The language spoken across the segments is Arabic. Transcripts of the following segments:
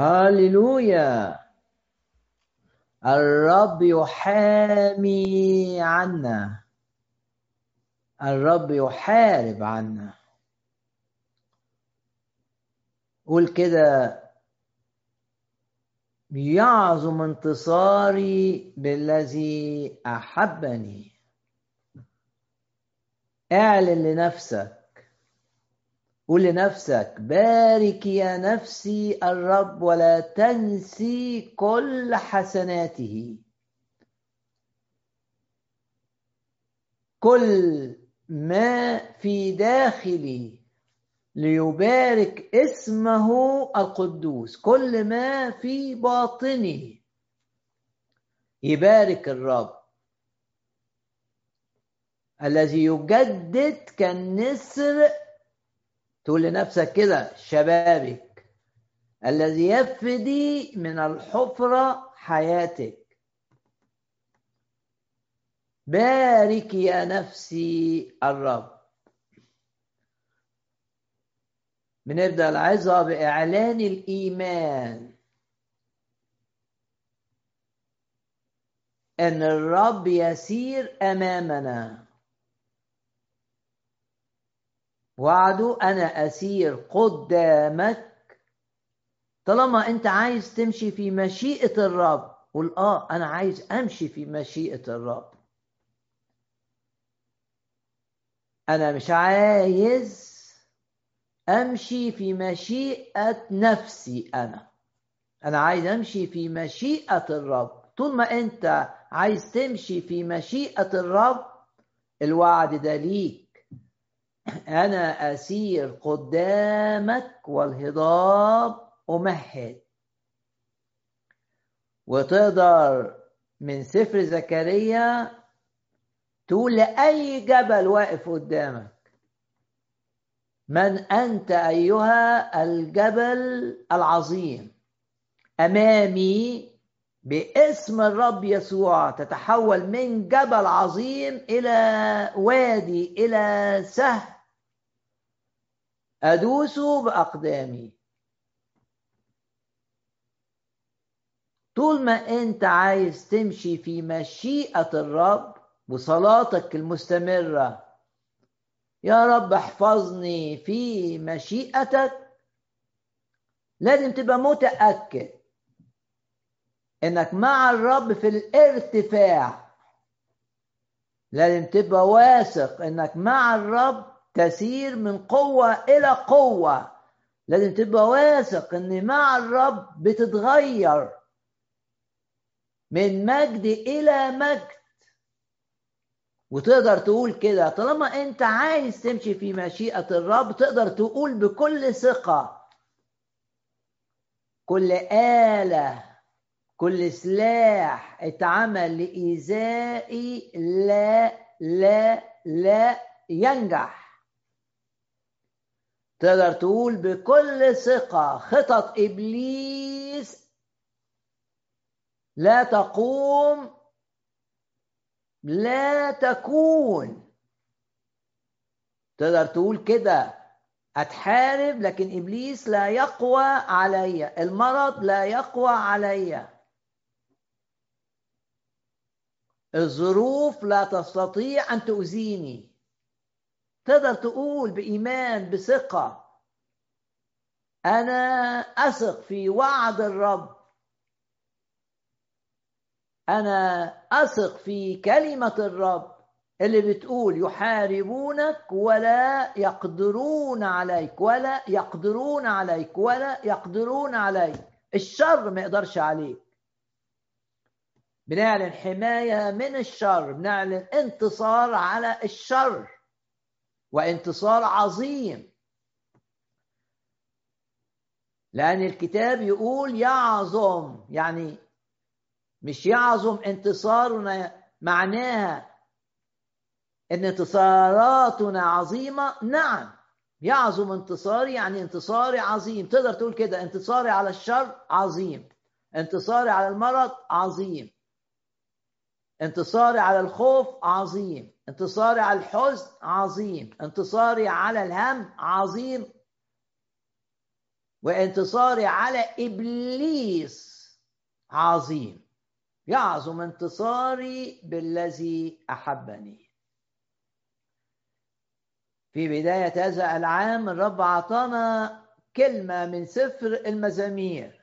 هللويا الرب يحامي عنا. الرب يحارب عنا. قول كده. يعظم انتصاري بالذي أحبني. اعلن لنفسك. قول لنفسك بارك يا نفسي الرب ولا تنسي كل حسناته. كل ما في داخلي ليبارك اسمه القدوس كل ما في باطنه يبارك الرب. الذي يجدد كالنسر تقول لنفسك كده شبابك الذي يفدي من الحفرة حياتك. بارك يا نفسي الرب. بنبدأ العظة بإعلان الإيمان. أن الرب يسير أمامنا. وعده أنا أسير قدامك. طالما أنت عايز تمشي في مشيئة الرب قول آه أنا عايز أمشي في مشيئة الرب. أنا مش عايز أمشي في مشيئة نفسي أنا. أنا عايز أمشي في مشيئة الرب. طول ما أنت عايز تمشي في مشيئة الرب الوعد ده ليك. أنا أسير قدامك والهضاب أمهد. وتقدر من سفر زكريا تقول لأي جبل واقف قدامك. من أنت أيها الجبل العظيم؟ أمامي باسم الرب يسوع تتحول من جبل عظيم إلى وادي إلى سهل ادوس بأقدامي. طول ما أنت عايز تمشي في مشيئة الرب وصلاتك المستمرة يا رب احفظني في مشيئتك. لازم تبقى متأكد إنك مع الرب في الارتفاع. لازم تبقى واثق إنك مع الرب تسير من قوة إلى قوة. لازم تبقى واثق إن مع الرب بتتغير. من مجد إلى مجد. وتقدر تقول كده. طالما أنت عايز تمشي في مشيئة الرب تقدر تقول بكل ثقة. كل آلة كل سلاح اتعمل لإيذائي لا لا لا ينجح. تقدر تقول بكل ثقة خطط إبليس لا تقوم لا تكون. تقدر تقول كده. أتحارب لكن إبليس لا يقوى علي. المرض لا يقوى علي. الظروف لا تستطيع أن تؤذيني. تقدر تقول بإيمان بثقة. أنا أثق في وعد الرب. أنا أثق في كلمة الرب اللي بتقول يحاربونك ولا يقدرون عليك ولا يقدرون عليك ولا يقدرون عليك. الشر ما يقدرش عليك. بنعلن حماية من الشر بنعلن انتصار على الشر. وانتصار عظيم. لأن الكتاب يقول يعظم يعني مش يعظم انتصارنا معناها إن انتصاراتنا عظيمة. نعم يعظم انتصاري يعني انتصاري عظيم. تقدر تقول كده انتصاري على الشر عظيم انتصاري على المرض عظيم. انتصاري على الخوف عظيم. انتصاري على الحزن عظيم. انتصاري على الهم عظيم. وانتصاري على إبليس عظيم. يعظم انتصاري بالذي أحبني. في بداية هذا العام الرب أعطانا كلمة من سفر المزامير.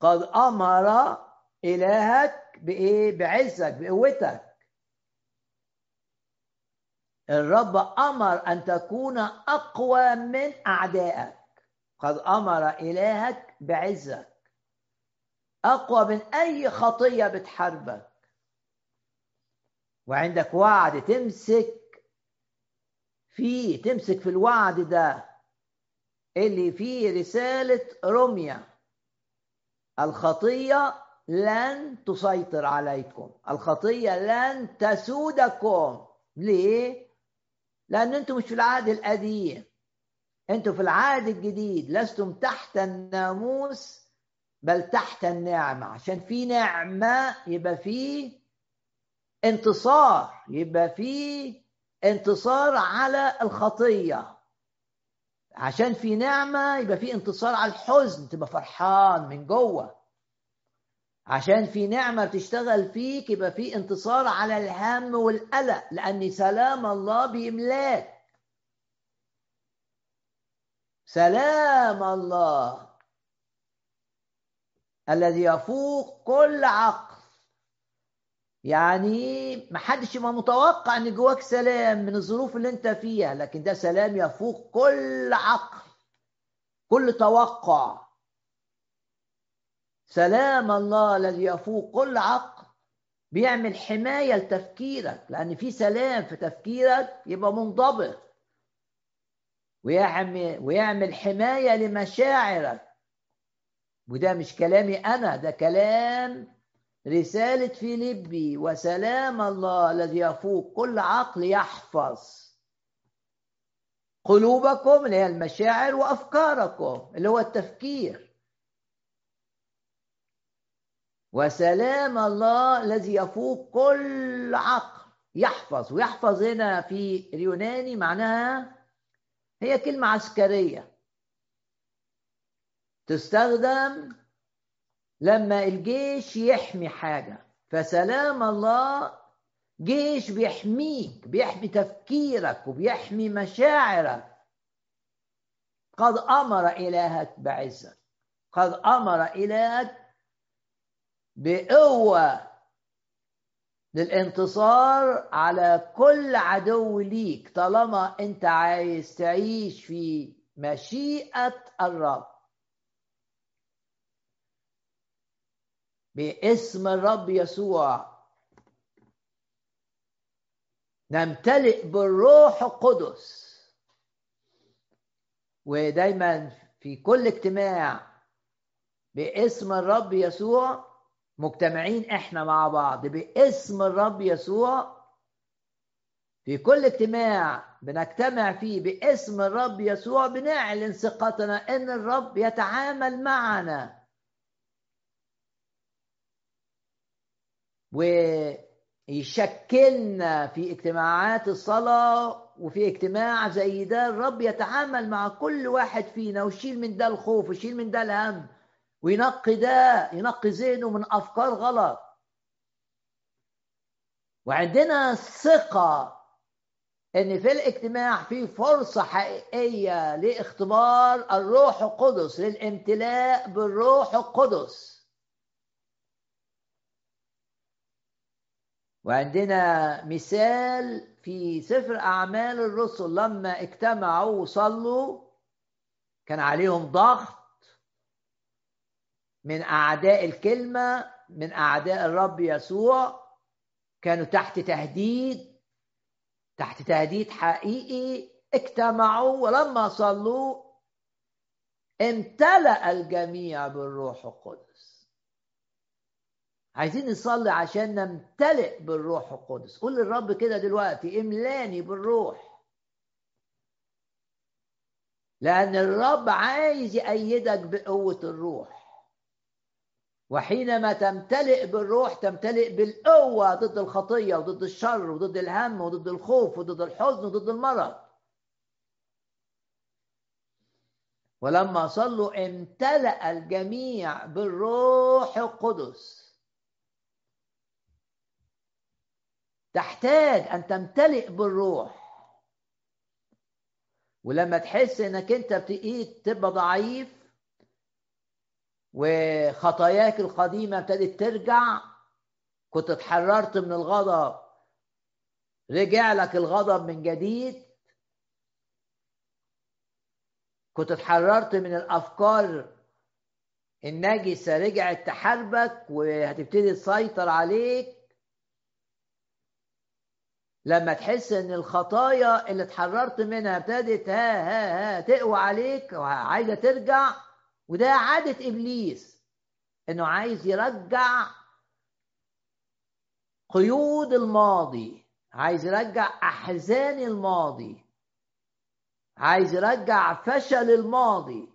قد أمر إلهك بإيه؟ بعزك بقوتك. الرب أمر أن تكون أقوى من أعدائك. قد أمر إلهك بعزك. أقوى من أي خطية بتحاربك. وعندك وعد تمسك فيه تمسك في الوعد ده اللي فيه رسالة رمية. الخطية لن تسيطر عليكم. الخطية لن تسودكم. ليه؟ لأن أنتم مش في العهد القديم. أنتم في العهد الجديد. لستم تحت الناموس بل تحت النعمة. عشان في نعمة يبقى في انتصار. يبقى في انتصار على الخطية. عشان في نعمة يبقى في انتصار على الحزن. تبقى فرحان من جوه. عشان في نعمة بتشتغل فيك يبقى في انتصار على الهم والقلق لأن سلام الله بيملاك سلام الله الذي يفوق كل عقل. يعني ما حدش يبقى متوقع إن جواك سلام من الظروف اللي أنت فيها لكن ده سلام يفوق كل عقل كل توقع. سلام الله الذي يفوق كل عقل بيعمل حماية لتفكيرك لأن في سلام في تفكيرك يبقى منضبط ويعمل, ويعمل حماية لمشاعرك. وده مش كلامي أنا ده كلام رسالة فيليبي. وسلام الله الذي يفوق كل عقل يحفظ قلوبكم اللي هي المشاعر وأفكاركم اللي هو التفكير. وسلام الله الذي يفوق كل عقل. يحفظ ويحفظ هنا في اليوناني معناها هي كلمة عسكرية. تستخدم لما الجيش يحمي حاجة. فسلام الله جيش بيحميك بيحمي تفكيرك وبيحمي مشاعرك. قد أمر إلهك بعزك. قد أمر إلهك بقوة للانتصار على كل عدو ليك طالما انت عايز تعيش في مشيئة الرب. باسم الرب يسوع نمتلئ بالروح القدس. ودايما في كل اجتماع باسم الرب يسوع مجتمعين إحنا مع بعض باسم الرب يسوع. في كل اجتماع بنجتمع فيه باسم الرب يسوع بنعلن ثقتنا ان الرب يتعامل معنا. ويشكلنا في اجتماعات الصلاة وفي اجتماع زي ده. الرب يتعامل مع كل واحد فينا ويشيل من ده الخوف ويشيل من ده الهم. وينقي ده ينقي ذهنه من أفكار غلط. وعندنا ثقة إن في الاجتماع في فرصة حقيقية لاختبار الروح القدس للامتلاء بالروح القدس. وعندنا مثال في سفر أعمال الرسل لما اجتمعوا وصلوا كان عليهم ضغط من أعداء الكلمة من أعداء الرب يسوع كانوا تحت تهديد تحت تهديد حقيقي اجتمعوا ولما صلوا امتلأ الجميع بالروح القدس. عايزين نصلي عشان نمتلئ بالروح القدس. قول للرب كده دلوقتي املاني بالروح. لأن الرب عايز يأيدك بقوة الروح. وحينما تمتلئ بالروح تمتلئ بالقوة ضد الخطية وضد الشر وضد الهم وضد الخوف وضد الحزن وضد المرض. ولما صلوا امتلأ الجميع بالروح القدس. تحتاج أن تمتلئ بالروح. ولما تحس إنك أنت بتقيت تبقى ضعيف وخطاياك القديمة ابتدت ترجع. كنت اتحررت من الغضب. رجع لك الغضب من جديد. كنت اتحررت من الأفكار النجسه رجعت تحاربك وهتبتدي تسيطر عليك. لما تحس إن الخطايا اللي اتحررت منها ابتدت ها ها ها تقوى عليك وعايزة ترجع وده عادة إبليس إنه عايز يرجع قيود الماضي عايز يرجع أحزان الماضي عايز يرجع فشل الماضي.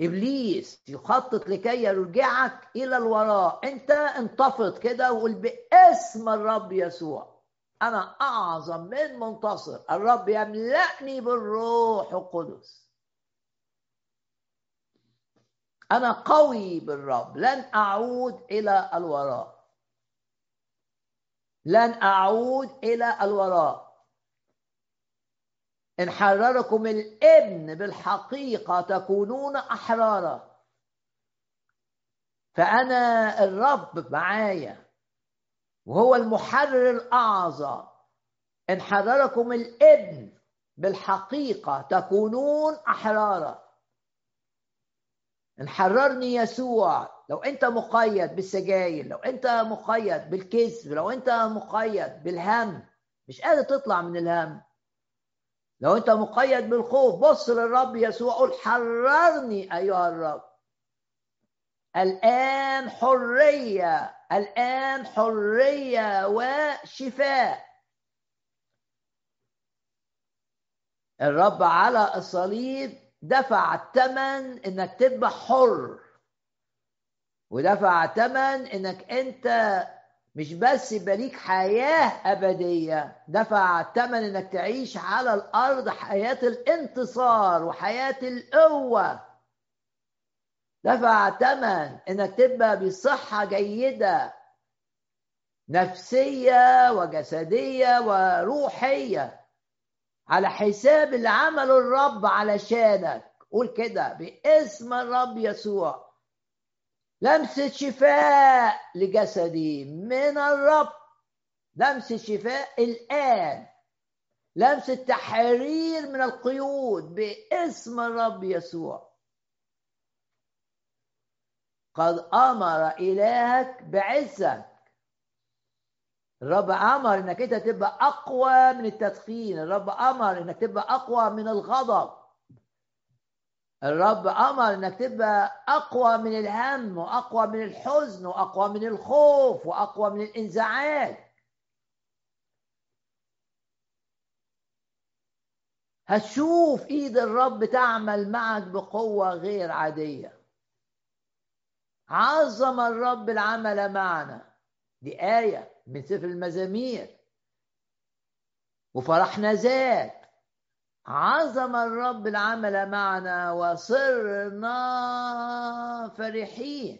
إبليس يخطط لكي يرجعك إلى الوراء. أنت انتفض كده وقول باسم الرب يسوع. أنا أعظم من منتصر. الرب يملأني بالروح القدس. أنا قوي بالرب. لن أعود إلى الوراء. لن أعود إلى الوراء. إن حرركم الإبن بالحقيقة تكونون أحرارا. فأنا الرب معايا. وهو المحرر الأعظم إن حرركم الإبن بالحقيقة تكونون أحرارا. إن حررني يسوع. لو أنت مقيد بالسجاير لو أنت مقيد بالكذب لو أنت مقيد بالهم مش قادر تطلع من الهم. لو انت مقيد بالخوف بص للرب يسوع قول حررني أيها الرب. الآن حرية الآن حرية وشفاء. الرب على الصليب دفع الثمن إنك تبقى حر. ودفع الثمن إنك أنت مش بس يبقى ليك حياة أبدية دفع الثمن إنك تعيش على الأرض حياة الانتصار وحياة القوة. دفع الثمن إنك تبقى بصحة جيدة نفسية وجسدية وروحية. على حساب اللي عمله الرب علشانك. قول كده باسم الرب يسوع. لمسة شفاء لجسدي من الرب. لمسة شفاء الآن. لمسة تحرير من القيود باسم الرب يسوع. قد أمر إلهك بعزك. الرب أمر إنك أنت تبقى أقوى من التدخين. الرب أمر إنك تبقى أقوى من الغضب. الرب أمر إنك تبقى أقوى من الهم وأقوى من الحزن وأقوى من الخوف وأقوى من الإنزعاج. هتشوف إيد الرب تعمل معك بقوة غير عادية. عظم الرب العمل معنا. دي آية من سفر المزامير. وفرحنا زاد عظم الرب العمل معنا وصرنا فرحين.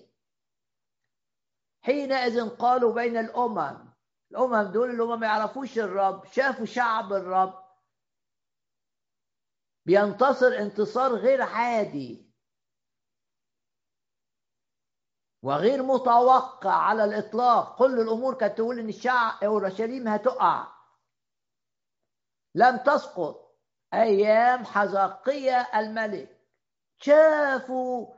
حينئذ قالوا بين الأمم الأمم دول اللي هم ما يعرفوش الرب شافوا شعب الرب. بينتصر انتصار غير عادي. وغير متوقع على الإطلاق. كل الأمور كانت تقول إن الشعب أورشليم هتقع. لم تسقط. أيام حزقية الملك. شافوا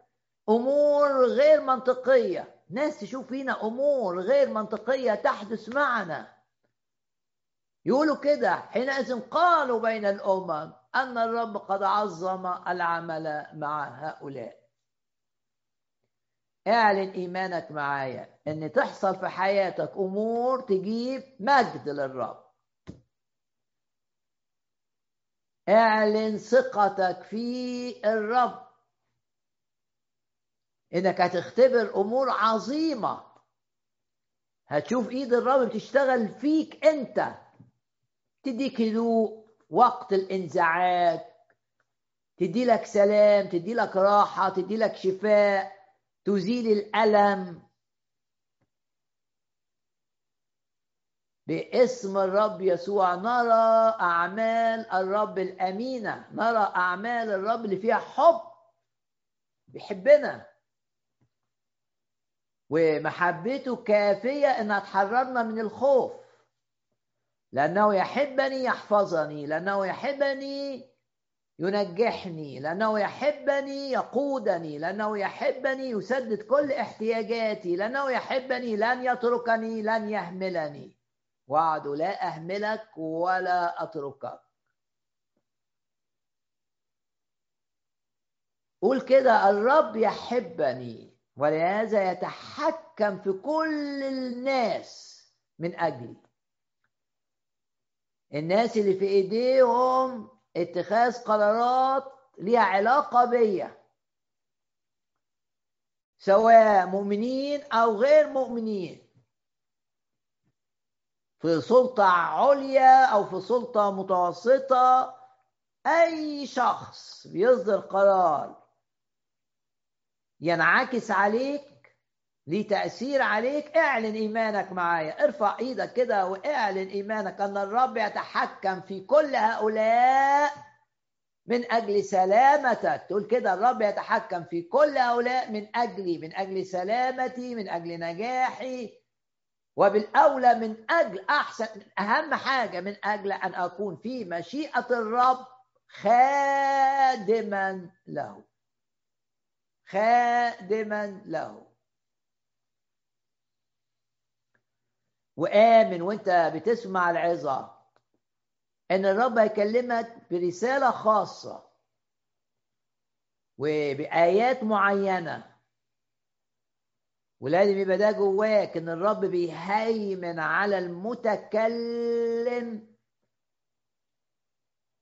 أمور غير منطقية. ناس تشوف فينا أمور غير منطقية تحدث معنا. يقولوا كده حينئذ قالوا بين الأمم أن الرب قد عظم العمل مع هؤلاء. اعلن إيمانك معايا أن تحصل في حياتك أمور تجيب مجد للرب. اعلن ثقتك في الرب. إنك هتختبر أمور عظيمة. هتشوف إيد الرب بتشتغل فيك أنت. تديك هدوء وقت الإنزعاج. تدي لك سلام تدي لك راحة تدي لك شفاء. تزيل الألم باسم الرب يسوع. نرى أعمال الرب الأمينة نرى أعمال الرب اللي فيها حب بيحبنا. ومحبته كافية إنها تحررنا من الخوف. لأنه يحبني يحفظني لأنه يحبني ينجحني لأنه يحبني يقودني لأنه يحبني يسدد كل احتياجاتي لأنه يحبني لن يتركني لن يهملني. وعد لا أهملك ولا أتركك. قول كده الرب يحبني ولهذا يتحكم في كل الناس من أجلي. الناس اللي في إيديهم اتخاذ قرارات ليها علاقة بيا سواء مؤمنين أو غير مؤمنين في سلطة عليا أو في سلطة متوسطة أي شخص بيصدر قرار ينعكس عليك ليه تأثير عليك اعلن إيمانك معايا. ارفع إيدك كده واعلن إيمانك أن الرب يتحكم في كل هؤلاء من أجل سلامتك. تقول كده الرب يتحكم في كل هؤلاء من أجلي من أجل سلامتي من أجل نجاحي. وبالأولى من أجل أحسن أهم حاجة من أجل أن أكون في مشيئة الرب خادما له. خادما له. وآمن وأنت بتسمع العظة إن الرب هيكلمك برسالة خاصة وبآيات معينة. ولازم يبقى ده جواك إن الرب بيهيمن على المتكلم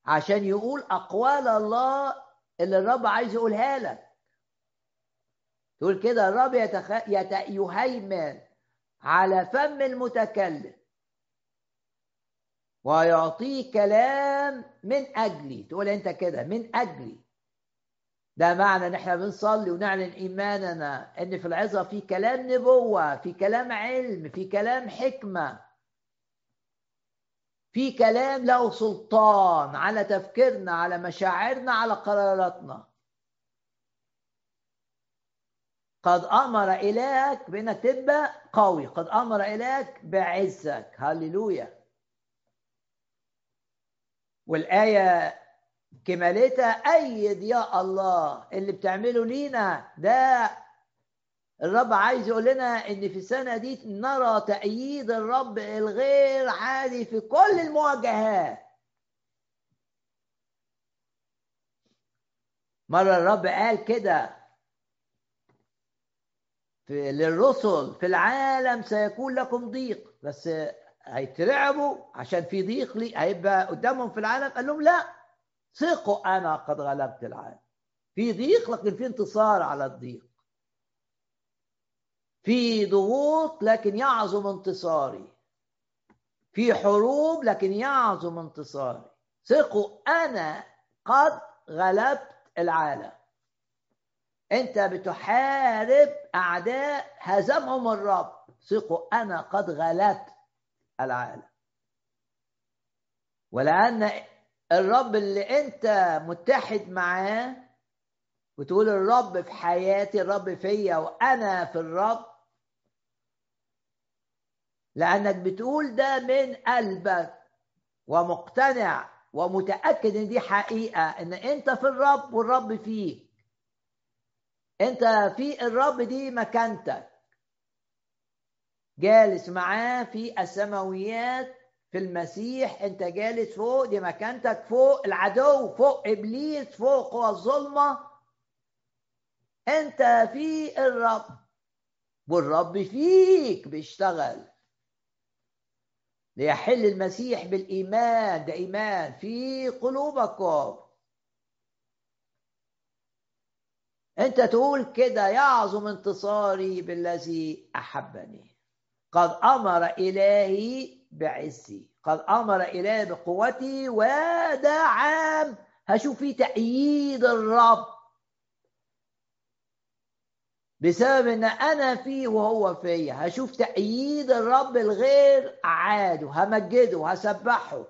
عشان يقول أقوال الله اللي الرب عايز يقولها لك. تقول كده الرب يتخ... يت... يهيمن على فم المتكلم. ويعطيه كلام من أجلي. تقول أنت كده من أجلي. ده معنى إن إحنا بنصلي ونعلن إيماننا إن في العظة في كلام نبوة في كلام علم في كلام حكمة. في كلام له سلطان على تفكيرنا على مشاعرنا على قراراتنا. قد أمر إلهك بأنك تبقى قوي. قد أمر الهك بعزك. هللويا. والآية كمالتها أيد يا الله. اللي بتعمله لينا ده الرب عايز يقول لنا إن في السنة دي نرى تأييد الرب الغير عادي في كل المواجهات. مرة الرب قال كده. في للرسل في العالم سيكون لكم ضيق بس هيترعبوا عشان في ضيق لي هيبقى قدامهم في العالم؟ قال لهم لا ثقوا أنا قد غلبت العالم. في ضيق لكن في انتصار على الضيق. في ضغوط لكن يعظم انتصاري. في حروب لكن يعظم انتصاري. ثقوا أنا قد غلبت العالم. أنت بتحارب أعداء هزمهم الرب. ثقوا أنا قد غلبت العالم. ولأن الرب اللي أنت متحد معاه وتقول الرب في حياتي الرب فيا وأنا في الرب لأنك بتقول ده من قلبك ومقتنع ومتأكد إن دي حقيقة إن أنت في الرب والرب فيك. انت في الرب دي مكانتك. جالس معاه في السماويات في المسيح. انت جالس فوق دي مكانتك. فوق العدو فوق إبليس فوق قوى الظلمة. انت في الرب. والرب فيك بيشتغل. ليحل المسيح بالإيمان. ده إيمان في قلوبكم. أنت تقول كده يعظم انتصاري بالذي أحبني. قد أمر إلهي بعزي. قد أمر إلهي بقوتي وده عام هشوف فيه تأييد الرب. بسبب إن أنا فيه وهو فيا. هشوف تأييد الرب الغير عاد همجده هسبحه.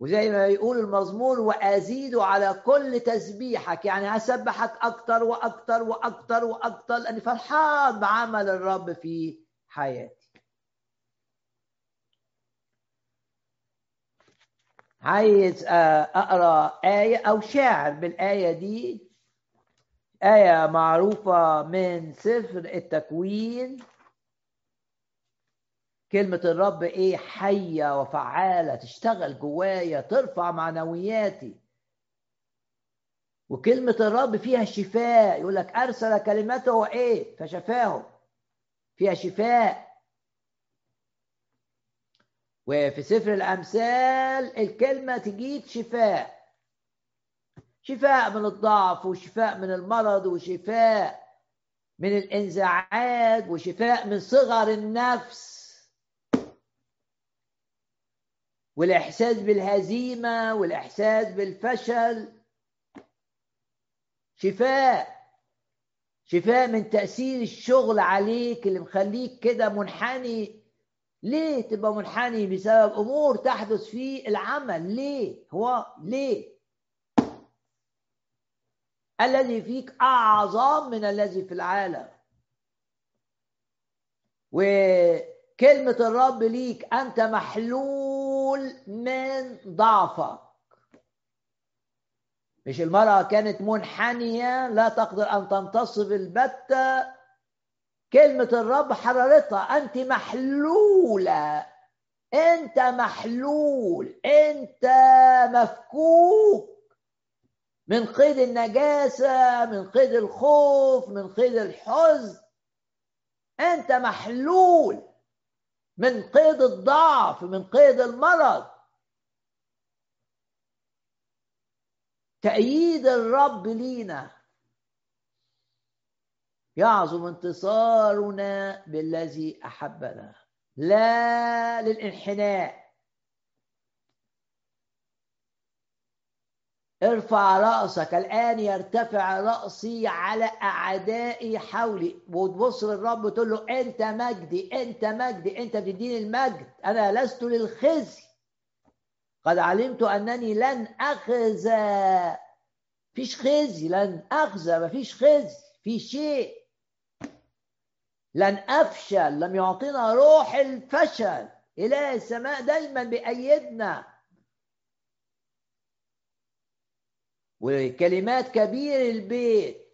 وزي ما يقول المزمور وأزيد على كل تسبيحك. يعني هسبحك أكتر وأكتر وأكتر وأكتر لاني فرحان بعمل الرب في حياتي. عايز أقرأ آية أو شاعر بالآية دي. آية معروفة من سفر التكوين. كلمة الرب إيه؟ حية وفعالة تشتغل جوايا ترفع معنوياتي. وكلمة الرب فيها شفاء. يقول لك أرسل كلمته إيه؟ فشفاهم فيها شفاء. وفي سفر الأمثال الكلمة تجيب شفاء. شفاء من الضعف وشفاء من المرض وشفاء من الانزعاج وشفاء من صغر النفس. والإحساس بالهزيمة والإحساس بالفشل. شفاء شفاء من تأثير الشغل عليك اللي مخليك كده منحني. ليه تبقى منحني؟ بسبب أمور تحدث في العمل. ليه؟ هو ليه؟ الذي فيك أعظم من الذي في العالم. وكلمه الرب ليك أنت محلول من ضعفك. مش المرأة كانت منحنية لا تقدر أن تنتصب البتة. كلمة الرب حررتها أنت محلولة. أنت محلول أنت مفكوك. من قيد النجاسة من قيد الخوف من قيد الحزن. أنت محلول. من قيد الضعف من قيد المرض. تأييد الرب لينا. يعظم انتصارنا بالذي أحبنا. لا للإنحناء. ارفع رأسك الآن يرتفع رأسي على أعدائي حولي. وتبص للرب تقول له أنت مجدي أنت مجدي أنت بتديني المجد أنا لست للخزي. قد علمت أنني لن أخزى. فيش خزي لن أخزى مفيش خزي في شيء. لن أفشل لم يعطينا روح الفشل. إله السماء دايما بيأيدنا وكلمات كبير البيت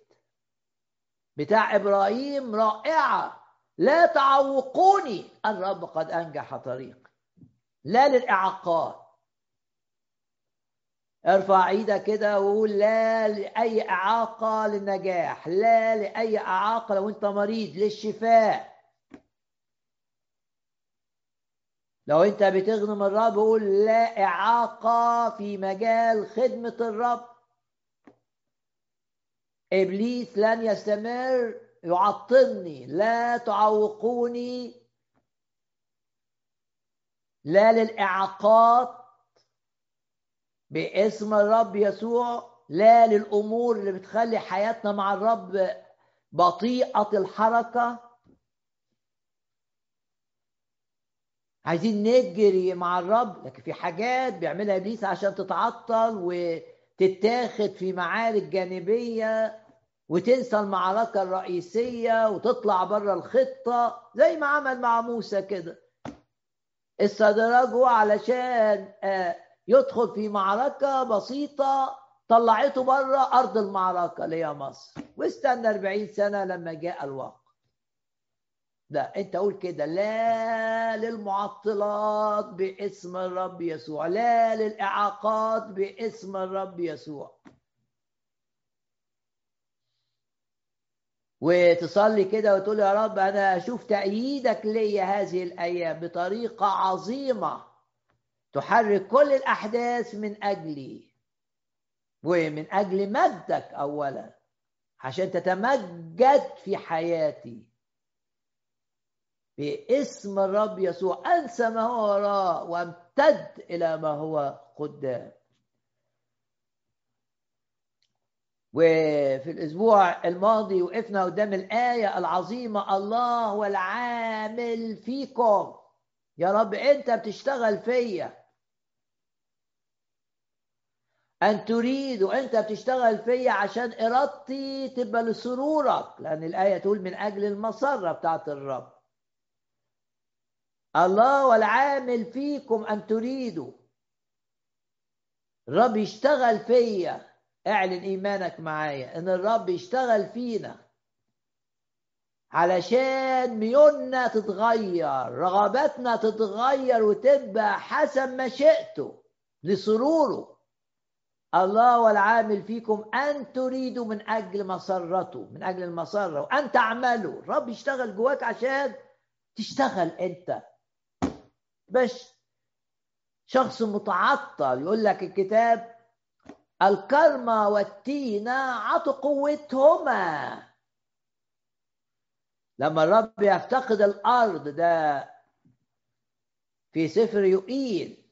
بتاع إبراهيم رائعة. لا تعوقوني. الرب قد أنجح طريقي لا للإعاقات. ارفع إيدك كده وقول لا لأي إعاقة للنجاح. لا لأي إعاقة لو أنت مريض للشفاء. لو أنت بتخدم الرب قول لا إعاقة في مجال خدمة الرب. إبليس لن يستمر يعطلني لا تعوقوني لا للإعاقات باسم الرب يسوع لا للأمور اللي بتخلي حياتنا مع الرب بطيئة الحركة. عايزين نجري مع الرب لكن في حاجات بيعملها إبليس عشان تتعطل وتتاخد في معارك جانبية. وتنسى المعركة الرئيسية وتطلع بره الخطة زي ما عمل مع موسى كده. استدرجه علشان يدخل في معركة بسيطة طلعته بره أرض المعركة اللي هي مصر. واستنى 40 سنة لما جاء الوقت. لا أنت قول كده لا للمعطلات باسم الرب يسوع لا للإعاقات باسم الرب يسوع. وتصلي كده وتقول يا رب أنا أشوف تأييدك لي هذه الأيام بطريقة عظيمة تحرك كل الأحداث من أجلي ومن أجل مجدك اولا عشان تتمجد في حياتي. باسم الرب يسوع أنسى ما هو وراء وامتد إلى ما هو قدام. وفي الأسبوع الماضي وقفنا قدام الآية العظيمة الله هو العامل فيكم. يا رب أنت بتشتغل فيا. أن تريد وأنت بتشتغل فيا عشان إرادتي تبقى لسرورك لأن الآية تقول من أجل المسرة بتاعت الرب. الله والعامل فيكم أن تريدوا. الرب يشتغل فيا. اعلن إيمانك معايا إن الرب يشتغل فينا علشان ميولنا تتغير رغباتنا تتغير وتبقى حسب مشيئته لسروره. الله والعامل فيكم أن تريدوا من أجل مسرته من أجل المسرة وأن تعملوا. الرب يشتغل جواك عشان تشتغل أنت. بس شخص متعطل يقول لك الكتاب الكرمة والتينة عطوا قوتهما. لما الرب يفتقد الأرض ده في سفر يقيل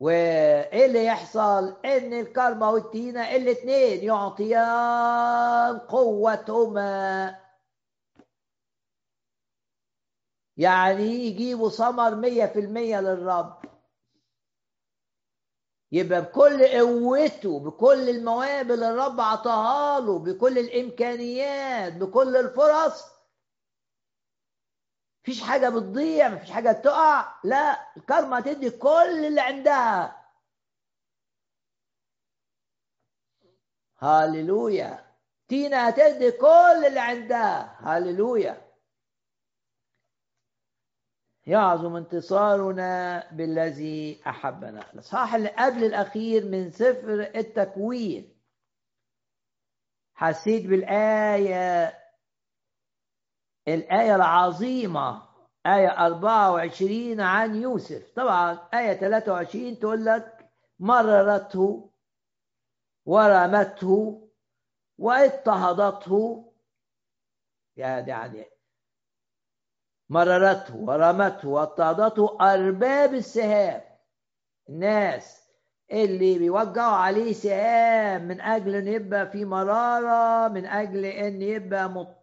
وإيه اللي يحصل؟ إن الكرمة والتينة الاثنين يعطيان قوتهما. يعني يجيبوا ثمر مية في المية للرب. يبقى بكل قوته بكل المواهب اللي الرب عطاها له بكل الإمكانيات بكل الفرص. مفيش حاجة بتضيع مفيش حاجة تقع. لا الكرمة تدي كل اللي عندها. هاليلويا تينا هتدي كل اللي عندها. هاليلويا يعظم انتصارنا بالذي أحبنا. الإصحاح اللي قبل الأخير من سفر التكوين. حسيت بالآية الآية العظيمة آية 24 عن يوسف. طبعا آية 23 تقول لك مررته ورمته وإضطهدته. يعني مررته ورمته واضطهدته أرباب السهام. الناس اللي بيوجعوا عليه سهام من أجل أن يبقى في مرارة من أجل أن يبقى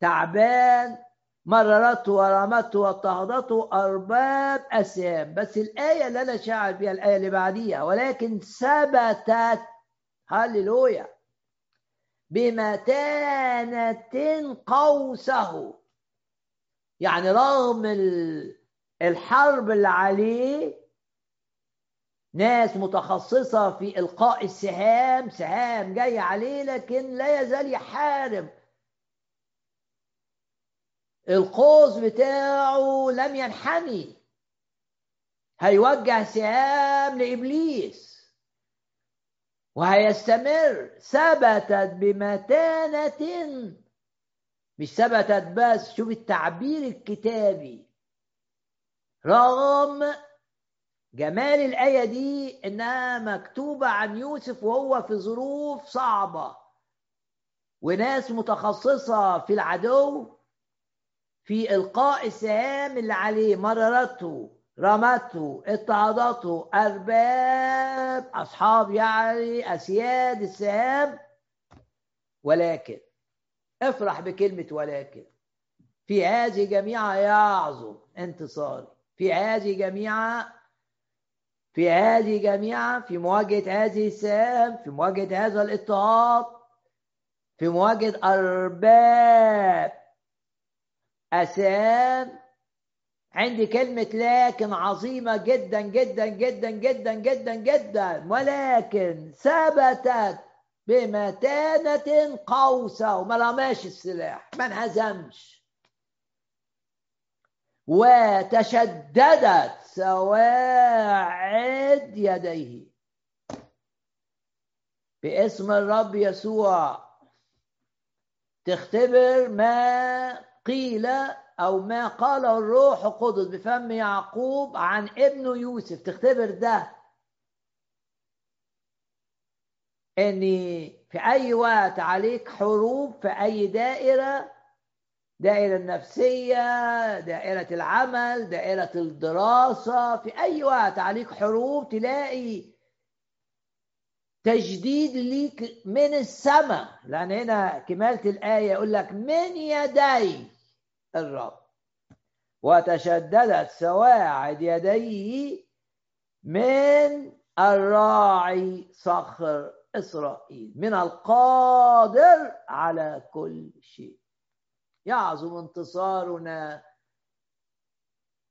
تعبان. مررته ورمته واضطهدته أرباب أسهام بس الآية اللي أنا شاعر بيها الآية اللي بعديها ولكن ثبتت. هللويا. بمتانة قوسه. يعني رغم الحرب اللي عليه ناس متخصصة في إلقاء السهام سهام جاي عليه لكن لا يزال يحارب. القوس بتاعه لم ينحني. هيوجه سهام لإبليس. وهيستمر ثبتت بمتانة مش ثبتت بس شوف التعبير الكتابي. رغم جمال الآية دي إنها مكتوبة عن يوسف وهو في ظروف صعبة. وناس متخصصة في العدو في إلقاء السهام اللي عليه مررته رمته اضطهدته أرباب أصحاب يعني أسياد السهام. ولكن افرح بكلمة ولكن. في هذه جميعها يعظم انتصاري. في هذه جميعها في هذه جميعها في مواجهة هذه السهام في مواجهة هذا الاضطهاد في مواجهة أرباب أسام. عندي كلمة لكن عظيمة جدا جدا جدا جدا جدا جدا ولكن ثبتت بمتانة قوسة. وما رماش السلاح ما انهزمش. وتشددت سواعد يديه. باسم الرب يسوع. تختبر ما قيل أو ما قاله الروح القدس بفم يعقوب عن ابنه يوسف. تختبر ده. ان في اي وقت عليك حروب في اي دائرة دائرة النفسية دائرة العمل دائرة الدراسة في أي وقت عليك حروب تلاقي تجديد ليك من السماء لأن هنا كمالة الآية يقول لك من يدي الرب؟ وتشددت سواعد يديه من الراعي صخر إسرائيل من القادر على كل شيء. يعظم انتصارنا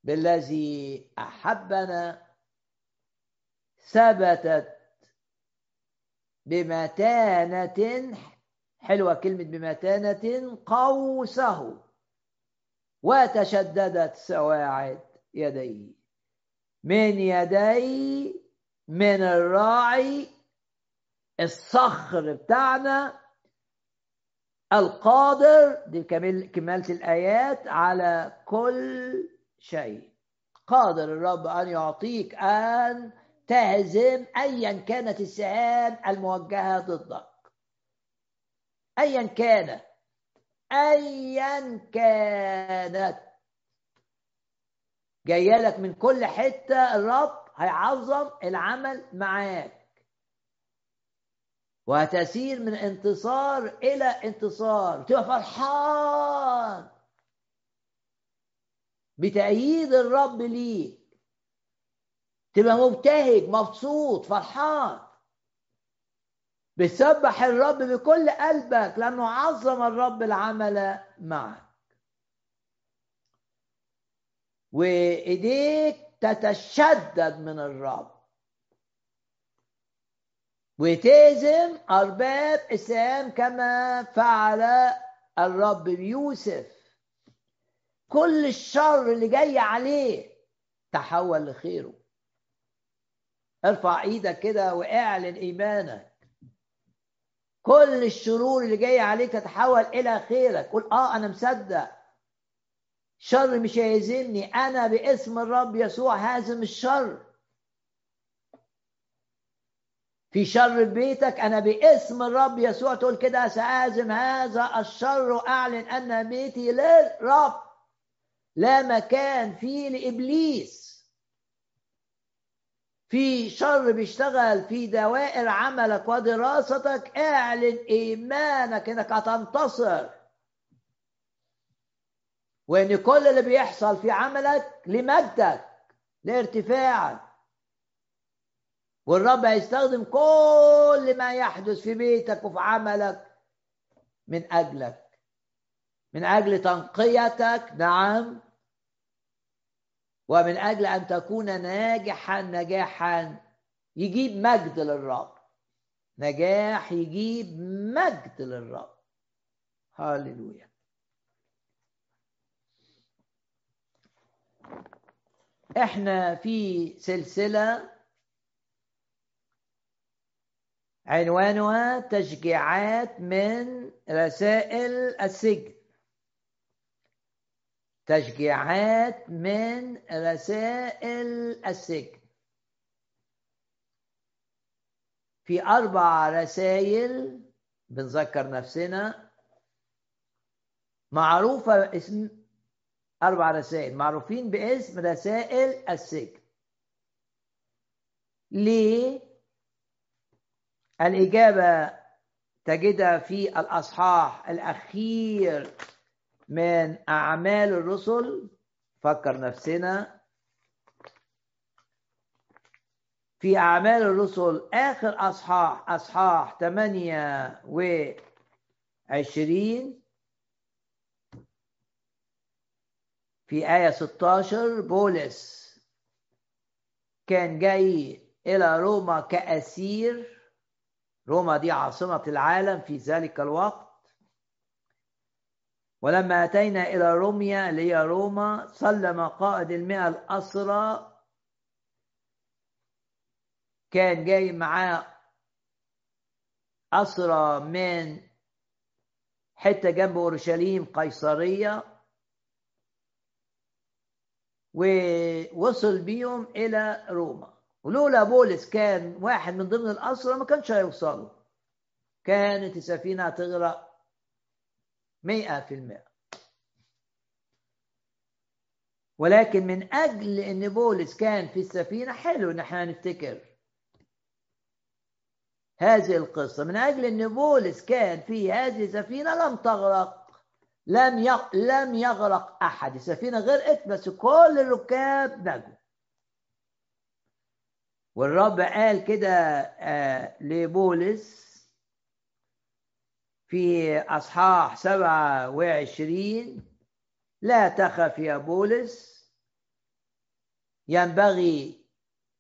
بالذي أحبنا ثبتت بمتانة حلوة كلمة بمتانة قوسه وتشددت سواعد يديه. من يدي من الراعي الصخر بتاعنا القادر دي كمالة الآيات على كل شيء. قادر الرب أن يعطيك أن تهزم أيا كانت السهام الموجهة ضدك. أيا كانت. أيا كانت. جاية لك من كل حتة الرب هيعظم العمل معاك. وهتسير من انتصار إلى انتصار. تبقى فرحان. بتأييد الرب ليك. تبقى مبتهج مبسوط فرحان. بتسبح الرب بكل قلبك لأنه عظم الرب العمل معك. وإيديك تتشدد من الرب. وتهزم أرباب إسلام كما فعل الرب بيوسف كل الشر اللي جاي عليه تحول لخيره ارفع إيدك كده واعلن ايمانك كل الشرور اللي جاية عليك تتحول إلى خيرك قول آه أنا مصدق شر مش هيهزمني أنا باسم الرب يسوع هازم الشر في شر بيتك أنا باسم الرب يسوع تقول كده سازم هذا الشر وأعلن أن بيتي للرب لا مكان فيه لإبليس. في شر بيشتغل في دوائر عملك ودراستك أعلن إيمانك إنك هتنتصر. وإن كل اللي بيحصل في عملك لمجدك لارتفاعك. والرب هيستخدم كل ما يحدث في بيتك وفي عملك من أجلك. من أجل تنقيتك نعم. ومن أجل أن تكون ناجحا نجاحا. يجيب مجد للرب. نجاح يجيب مجد للرب. هاللويا. إحنا في سلسلة عنوانها تشجيعات من رسائل السجن. تشجيعات من رسائل السجن. في أربع رسائل بنذكر نفسنا. معروفة اسم أربع رسائل معروفين باسم رسائل السجن. ليه؟ الإجابة تجدها في الأصحاح الأخير من أعمال الرسل. فكر نفسنا. في أعمال الرسل آخر أصحاح أصحاح 28 في آية 16 بولس كان جاي إلى روما كأسير. روما دي عاصمة العالم في ذلك الوقت. ولما أتينا إلى روميا اللي هي روما سلم قائد المئة الأسرى. كان جاي معاه أسرى من حتة جنب أورشليم قيصرية. ووصل بيهم إلى روما. ولولا بولس كان واحد من ضمن الأسرى ما كانش هيوصلوا. كانت السفينة هتغرق مئة في المئة. ولكن من أجل أن بولس كان في السفينة حلو إن إحنا نفتكر هذه القصة. من أجل أن بولس كان في هذه السفينة لم تغرق لم لم يغرق أحد. السفينة غرقت بس كل الركاب نجوا. والرب قال كده آه لبولس في أصحاح سبعة وعشرين لا تخف يا بولس ينبغي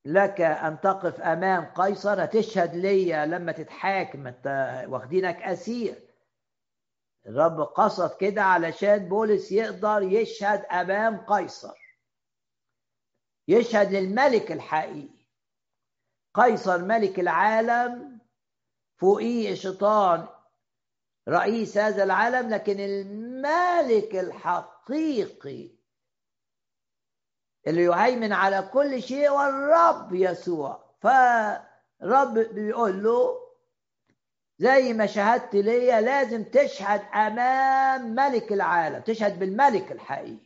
لك أن تقف أمام قيصر تشهد ليا لما تتحاكم واخدينك أسير. الرب قصد كده علشان بولس يقدر يشهد أمام قيصر يشهد للملك الحقيقي. قيصر ملك العالم فوقيه شيطان رئيس هذا العالم لكن الملك الحقيقي اللي يهيمن على كل شيء هو الرب يسوع. فرب بيقول له زي ما شهدت ليا لازم تشهد أمام ملك العالم تشهد بالملك الحقيقي.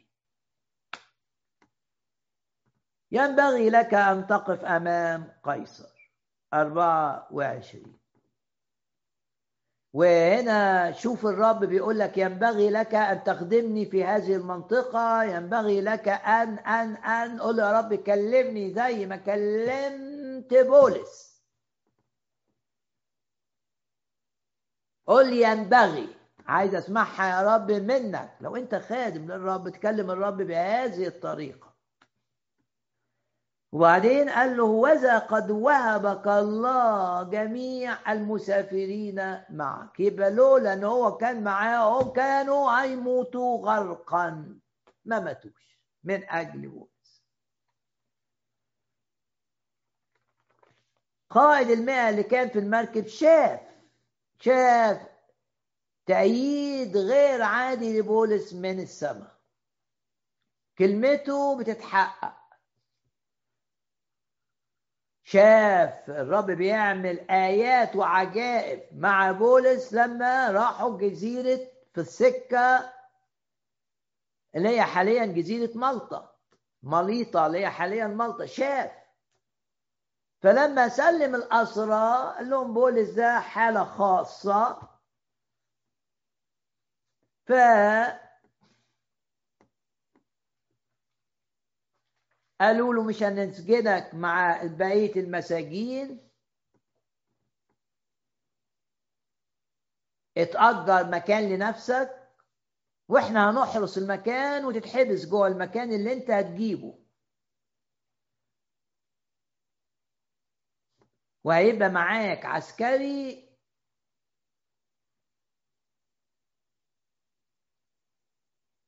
ينبغي لك أن تقف أمام قيصر. 24 وهنا شوف الرب بيقول لك ينبغي لك أن تخدمني في هذه المنطقة. ينبغي لك ان ان أن قول يا رب كلمني زي ما كلمت بولس. قول ينبغي. عايز أسمعها يا رب منك. لو أنت خادم للرب تكلم الرب بهذه الطريقة. وبعدين قال له وذا قد وهبك الله جميع المسافرين معك. يبقى لولا إن هو كان معاهم كانوا هيموتوا غرقا. ما ماتوش من أجل بولس قائد المئة اللي كان في المركب شاف شاف تأييد غير عادي لبولس من السماء. كلمته بتتحقق. شاف الرب بيعمل آيات وعجائب مع بولس لما راحوا جزيرة في السكة اللي هي حاليا جزيرة مالطا. مليطة اللي هي حاليا مالطا. شاف. فلما سلم الأسرى قال لهم بولس ده حالة خاصة. ف قالوا له مش هنسجنك مع بقية المساجين. اتأجر مكان لنفسك وإحنا هنحرس المكان وتتحبس جوه المكان اللي انت هتجيبه. وهيبقى معاك عسكري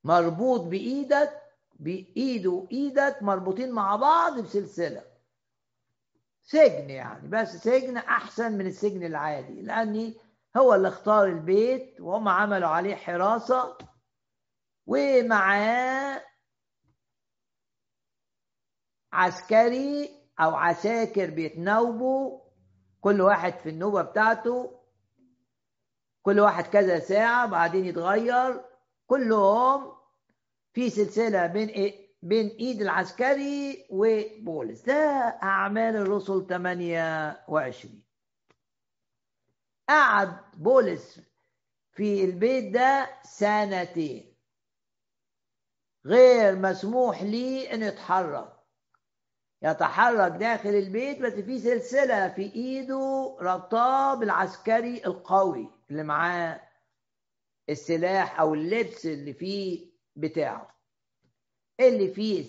مربوط بإيدك بايده وايدك مربوطين مع بعض بسلسلة. سجن يعني بس سجن أحسن من السجن العادي لأني هو اللي اختار البيت وهم عملوا عليه حراسة ومعاه عسكري أو عساكر بيتناوبوا كل واحد في النوبة بتاعته كل واحد كذا ساعة بعدين يتغير كلهم في سلسلة بين إيه؟ بين إيد العسكري وبولس ده أعمال الرسل 28 قعد بولس في البيت ده سنتين. غير مسموح لي أن يتحرك. يتحرك داخل البيت بس في سلسلة في إيده ربطاه بالعسكري القوي اللي معاه السلاح أو اللبس اللي فيه بتاعه. اللي فيه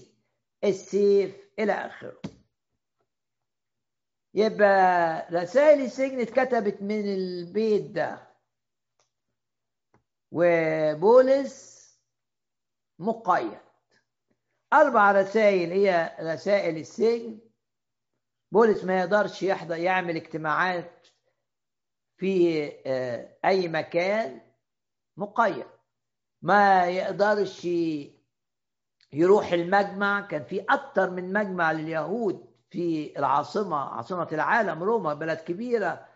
السيف إلى آخره. يبقى رسائل السجن اتكتبت من البيت ده. وبولس مقيد. أربع رسائل هي رسائل السجن. بولس ما يقدرش يحضر يعمل اجتماعات في آه، أي مكان. مقيد. ما يقدرش يروح المجمع. كان في أكتر من مجمع لليهود في العاصمة عاصمة العالم روما بلد كبيرة.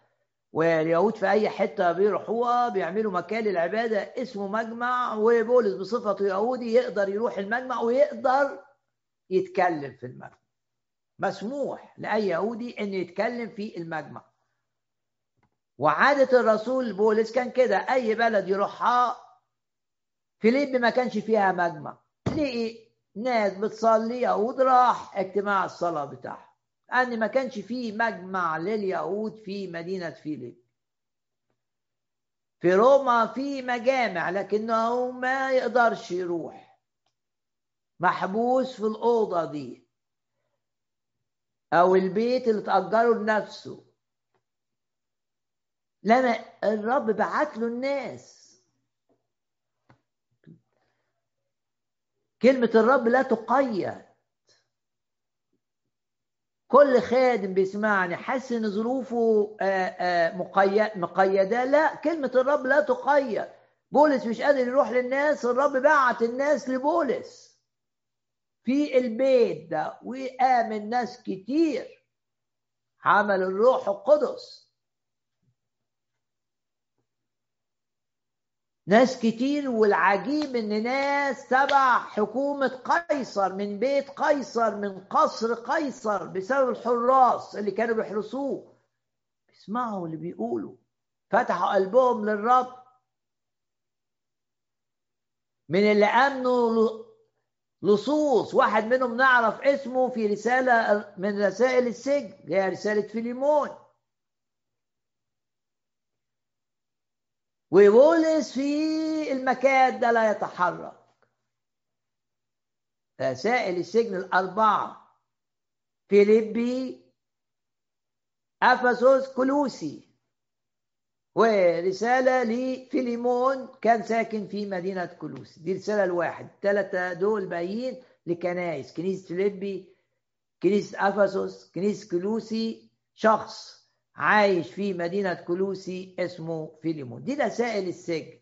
واليهود في أي حتة بيروحوها بيعملوا مكان للعبادة اسمه مجمع. وبولس بصفته يهودي يقدر يروح المجمع ويقدر يتكلم في المجمع. مسموح لأي يهودي أن يتكلم في المجمع. وعادة الرسول بولس كان كده. أي بلد يروحها فيليب ما كانش فيها مجمع. تلاقي ناس بتصلي يهود راح اجتماع الصلاة بتاعهم. لأن ما كانش فيه مجمع لليهود في مدينة فيليب. في روما في مجامع لكنه ما يقدرش يروح. محبوس في الأوضة دي. أو البيت اللي تأجره لنفسه. لما الرب بعت له الناس. كلمة الرب لا تقيد. كل خادم بيسمعني حاسس إن ظروفه مقيدة. لا كلمة الرب لا تقيد. بولس مش قادر يروح للناس الرب بعت الناس لبولس. في البيت ده وآمن ناس كتير. عمل الروح القدس. ناس كتير والعجيب إن ناس تبع حكومة قيصر من بيت قيصر من قصر قيصر بسبب الحراس اللي كانوا بيحرسوه. اسمعوا اللي بيقولوا. فتحوا قلبهم للرب. من اللي أمنوا لصوص. واحد منهم نعرف اسمه في رسالة من رسائل السجن هي رسالة فيليمون. وبولس في المكان ده لا يتحرك. رسائل السجن الأربعة. فيليبي أفسس كلوسي. ورسالة لفيليمون كان ساكن في مدينة كلوسي. دي رسالة الواحد. الثلاثة دول باقيين لكنائس. كنيسة فيليبي كنيسة أفسس كنيسة كلوسي. شخص عايش في مدينة كلوسي اسمه فيليمون. دي رسائل السجن.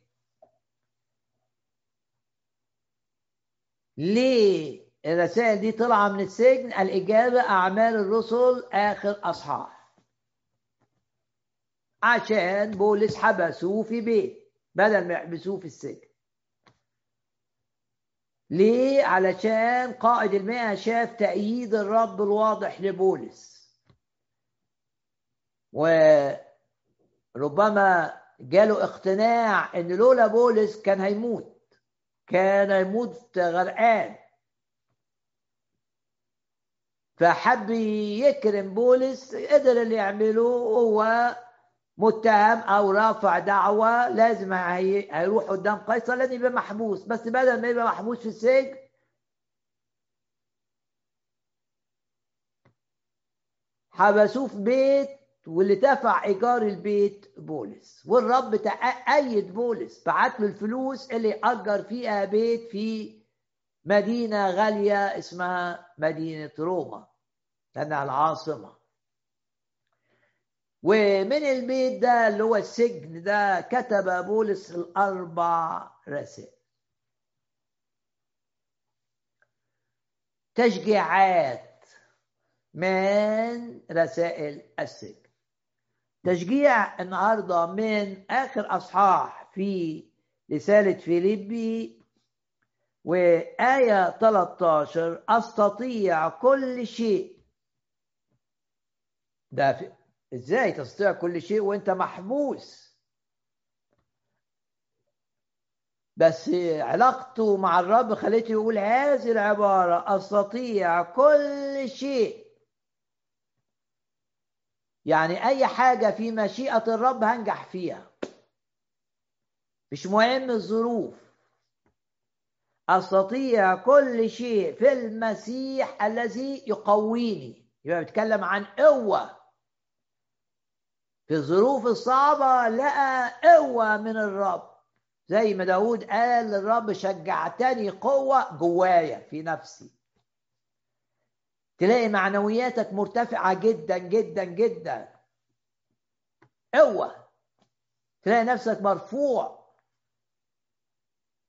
ليه الرسائل دي طالعة من السجن؟ الإجابة أعمال الرسل آخر أصحاح. عشان بولس حبسوه في بيت بدل ما يحبسوه في السجن. ليه؟ علشان قائد المئة شاف تأييد الرب الواضح لبولس. وربما جاله اقتناع إن لولا بولس كان هيموت كان يموت غرقان. فحب يكرم بولس قدر اللي يعمله هو متهم أو رافع دعوة لازم هيروح قدام قيصر لازم يبقى محبوس. بس بدل ما يبقى محبوس في السجن حبسوه في بيت واللي دفع إيجار البيت بولس. والرب أيد بولس. بعت له الفلوس اللي أجر فيها بيت في مدينة غالية اسمها مدينة روما. لأنها العاصمة. ومن البيت ده اللي هو السجن ده كتب بولس الأربع رسائل. تشجيعات من رسائل السجن. تشجيع النهارده من آخر أصحاح في رسالة فيليبي وآية 13 أستطيع كل شيء. ده في... إزاي تستطيع كل شيء وأنت محبوس؟ بس علاقته مع الرب خليته يقول هذه العبارة أستطيع كل شيء. يعني أي حاجة في مشيئة الرب هنجح فيها. مش مهم الظروف. أستطيع كل شيء في المسيح الذي يقويني. يبقى بيتكلم عن قوة. في الظروف الصعبة لقى قوة من الرب. زي ما داود قال للرب شجعتني قوة جوايا في نفسي. تلاقي معنوياتك مرتفعة جدا جدا جدا. قوة تلاقي نفسك مرفوع.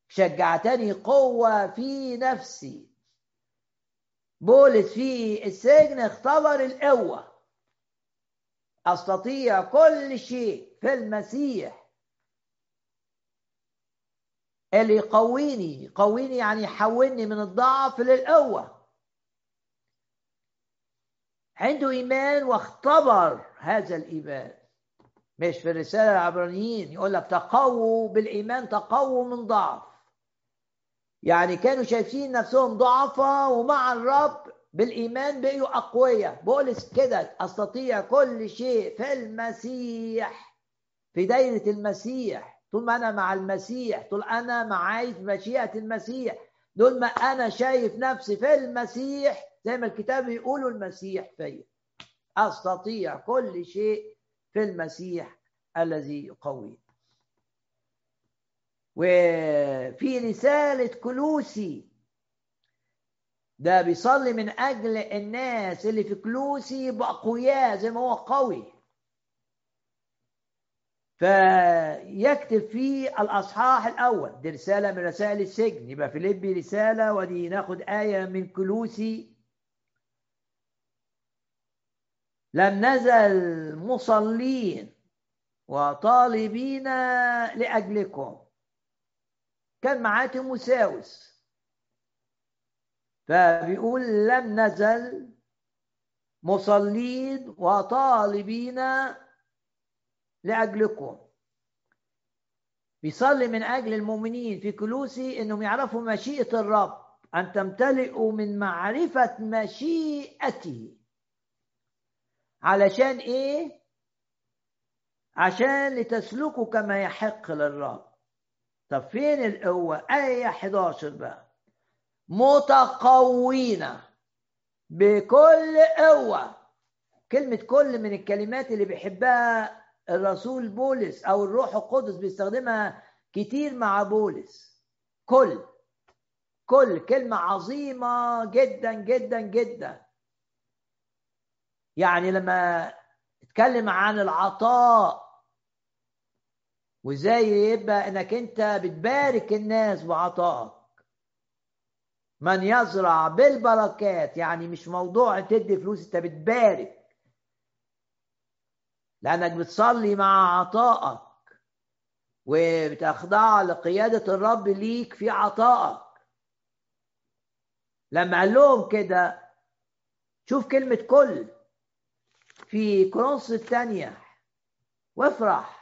شجعتني قوة في نفسي. بولس في السجن اختبر القوة أستطيع كل شيء في المسيح. اللي يقويني يقويني يعني يحولني من الضعف للقوه عنده إيمان واختبر هذا الإيمان. مش في الرسالة العبرانيين. يقول لك تقووا بالإيمان تقووا من ضعف. يعني كانوا شايفين نفسهم ضعفاء ومع الرب بالإيمان بقوا أقوياء. بولس كده أستطيع كل شيء في المسيح في دايرة المسيح. طول ما أنا مع المسيح طول أنا معايز مشيئة المسيح طول ما أنا شايف نفسي في المسيح زي ما الكتاب يقول المسيح فيا. أستطيع كل شيء في المسيح الذي يقوي وفي رسالة كلوسي ده بيصلي من أجل الناس اللي في كلوسي يبقوا أقوياء زي ما هو قوي. فيكتب في الأصحاح الأول دي رسالة من رسائل السجن. يبقى فيليبي رسالة ودي ناخد آية من كلوسي. لم نزل مصلين وطالبين لأجلكم. كان معاه تيموساوس فبيقول لم نزل مصلين وطالبين لأجلكم. بيصلي من أجل المؤمنين في كلوسي إنهم يعرفوا مشيئة الرب أن تمتلئوا من معرفة مشيئته. علشان إيه؟ عشان لتسلكوا كما يحق للرب. طب فين القوة؟ آية 11 بقى؟ متقوين بكل قوة. كلمة كل من الكلمات اللي بيحبها الرسول بولس أو الروح القدس بيستخدمها كتير مع بولس. كل. كل كلمة عظيمة جدا جدا جدا. يعني لما اتكلم عن العطاء وازاي يبقى انك انت بتبارك الناس بعطائك. من يزرع بالبركات يعني مش موضوع تدي فلوس انت بتبارك. لانك بتصلي مع عطائك وبتخضع لقيادة الرب ليك في عطائك. لما قال لهم كده شوف كلمة كل. في كرونس الثانية. وافرح.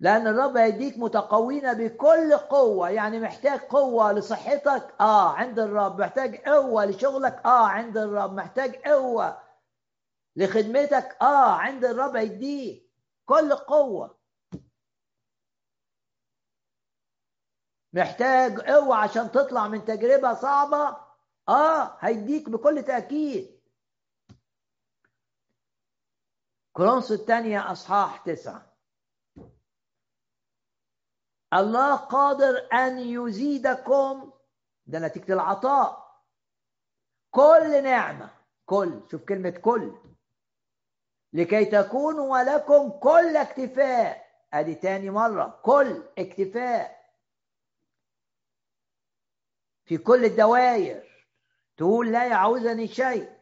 لأن الرب هيديك متقوين بكل قوة. يعني محتاج قوة لصحتك. آه عند الرب. محتاج قوة لشغلك. آه عند الرب. محتاج قوة لخدمتك. آه عند الرب هيديك كل قوة. محتاج قوة عشان تطلع من تجربة صعبة. آه هيديك بكل تأكيد. كرونس الثانية أصحاح تسعة الله قادر أن يزيدكم ده نتيجة العطاء كل نعمة كل شوف كلمة كل لكي تكونوا ولكم كل اكتفاء ادي تاني مرة كل اكتفاء في كل الدوائر تقول لا يعوزني شيء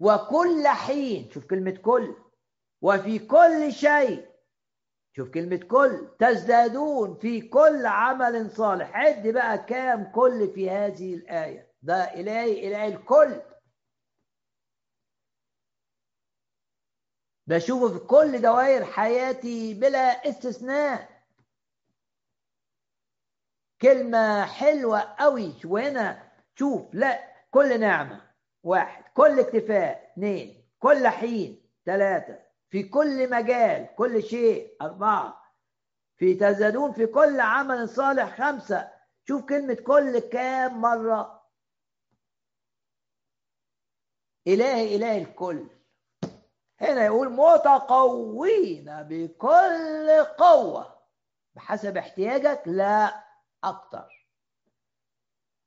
وكل حين شوف كلمة كل وفي كل شيء. شوف كلمة كل. تزدادون في كل عمل صالح. عد بقى كام كل في هذه الآية. ده إلهي إله الكل. بشوفه في كل دوائر حياتي بلا استثناء. كلمة حلوة قوي. وهنا شوف لا كل نعمة. واحد. كل اكتفاء. اثنين. كل حين. ثلاثة. في كل مجال كل شيء أربعة. في تزدادون في كل عمل صالح خمسة. شوف كلمة كل كام مرة. إله إله الكل. هنا يقول متقوين بكل قوة. بحسب احتياجك؟ لا أكتر.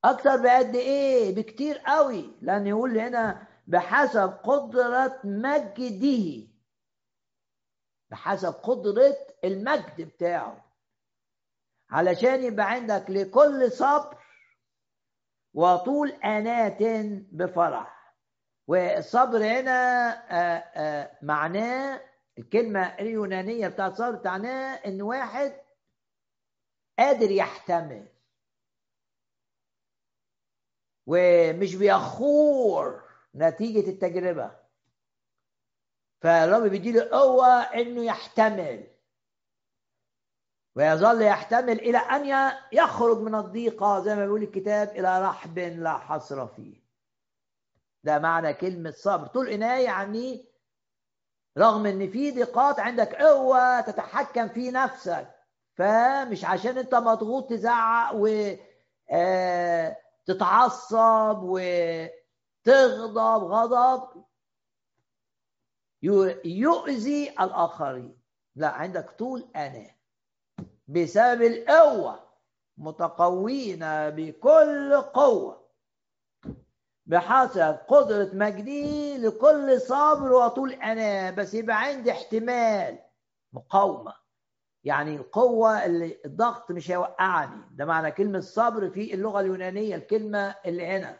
أكتر بقد إيه؟ بكتير قوي. لأن يقول هنا بحسب قدرة مجده. بحسب قدرة المجد بتاعه. علشان يبقى عندك لكل صبر وطول أنات بفرح. والصبر هنا آآ آآ معناه الكلمة اليونانية بتاعت صبر معناه إن واحد قادر يحتمل. ومش بيخور نتيجة التجربة. فالرب بيديله قوة إنه يحتمل. ويظل يحتمل إلى أن يخرج من الضيقة زي ما بيقول الكتاب إلى رحب لا حصر فيه. ده معنى كلمة صبر. طول إناية يعني رغم إن في ضيقات عندك قوة تتحكم في نفسك. فمش عشان أنت مضغوط تزعق و آه، تتعصب وتغضب غضب. يؤذي الآخرين. لا عندك طول أنا بسبب القوة متقوين بكل قوة. بحسب قدرة مجدي لكل صبر وطول أنا بس يبقى عندي احتمال مقاومة. يعني القوة اللي الضغط مش هيوقعني. ده معنى كلمة صبر في اللغة اليونانية الكلمة اللي هنا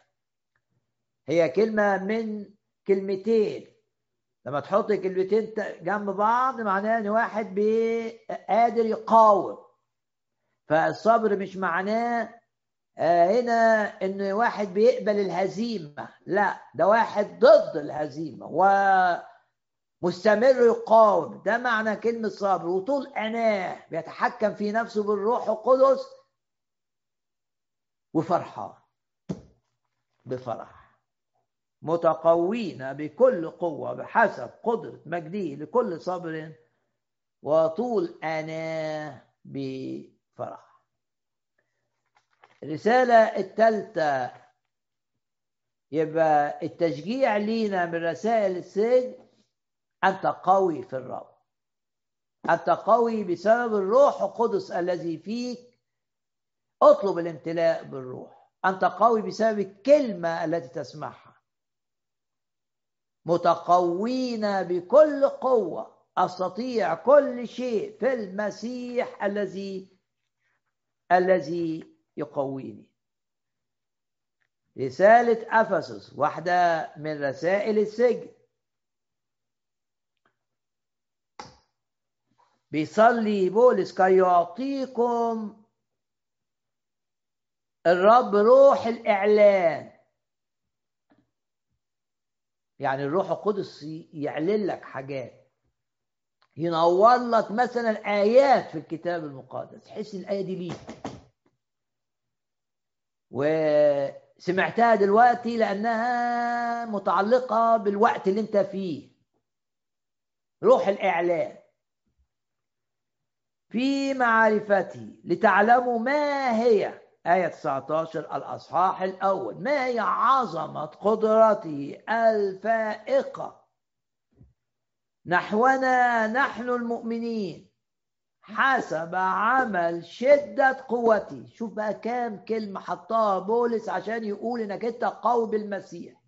هي كلمة من كلمتين. لما تحط كلمتين جنب بعض معناه إن واحد قادر يقاوم. فالصبر مش معناه آه، هنا إن واحد بيقبل الهزيمة. لا ده واحد ضد الهزيمة. ومستمر يقاوم. ده معنى كلمة صبر. وطول أناه بيتحكم في نفسه بالروح القدس وفرحان. بفرح. متقوين بكل قوة بحسب قدرة مجده لكل صبر وطول أناه بفرح. الرسالة الثالثة يبقى التشجيع لينا من رسائل السجن أنت قوي في الرب. أنت قوي بسبب الروح القدس الذي فيك. اطلب الامتلاء بالروح. أنت قوي بسبب الكلمة التي تسمعها. متقوين بكل قوة. أستطيع كل شيء في المسيح الذي الذي يقويني. رسالة أفسس واحدة من رسائل السجن. بيصلي بولس كي يعطيكم الرب روح الإعلان. يعني الروح القدس يعلن لك حاجات. ينور لك مثلا آيات في الكتاب المقدس. تحس الآية دي ليك. وسمعتها دلوقتي لأنها متعلقة بالوقت اللي أنت فيه. روح الإعلان. في معرفتي لتعلموا ما هي آية 19 الأصحاح الأول. ما هي عظمة قدرته الفائقة؟ نحونا نحن المؤمنين حسب عمل شدة قوتي شوف بقى كام كلمة حطها بولس عشان يقول إنك أنت قوي بالمسيح.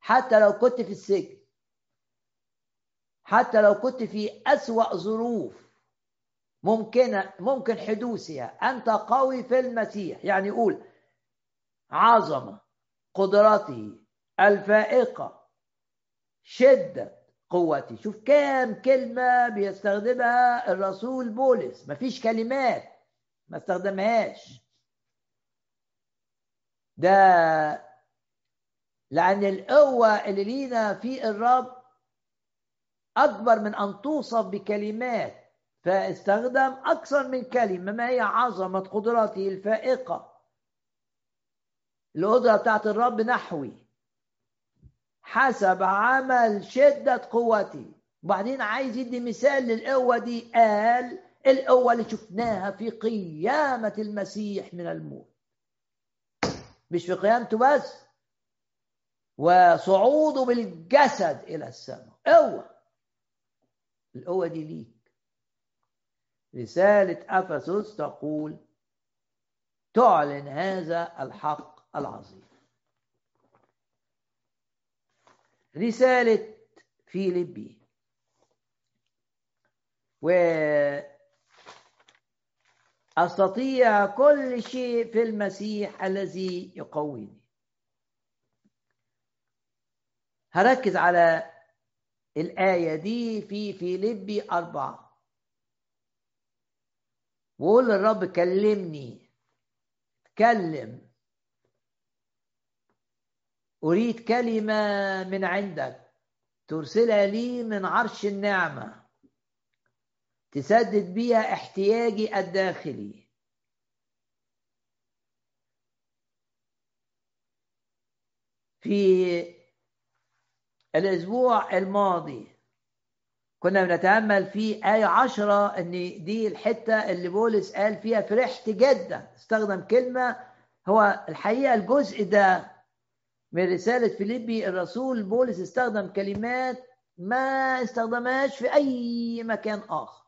حتى لو كنت في السجن حتى لو كنت في أسوأ ظروف ممكن ممكن حدوثها. أنت قوي في المسيح. يعني يقول عظمة قدرته الفائقة شدة قوتي شوف كام كلمة بيستخدمها الرسول بولس. مفيش كلمات ما استخدمهاش. ده لأن القوة اللي لينا في الرب أكبر من أن توصف بكلمات فاستخدم أكثر من كلمة ما هي عظمة قدرته الفائقة. القدرة بتاعت الرب نحوي. حسب عمل شدة قوتي وبعدين عايز يدي مثال للقوة دي. قال القوة اللي شفناها في قيامة المسيح من الموت. مش في قيامته بس. وصعوده بالجسد إلى السماء. قوة. القوة دي ليك. رسالة أفسس تقول تعلن هذا الحق العظيم. رسالة فيليبي. و أستطيع كل شيء في المسيح الذي يقويني. هركز على الآية دي في فيليبي أربعة. وقول للرب كلمني. كلم أريد كلمة من عندك. ترسلها لي من عرش النعمة. تسدد بيها احتياجي الداخلي. في الأسبوع الماضي كنا بنتأمل في آية عشرة إن دي الحتة اللي بولس قال فيها فرحت جدا. استخدم كلمة هو الحقيقة الجزء ده من رسالة فيليبي الرسول. بولس استخدم كلمات ما استخدمهاش في أي مكان آخر.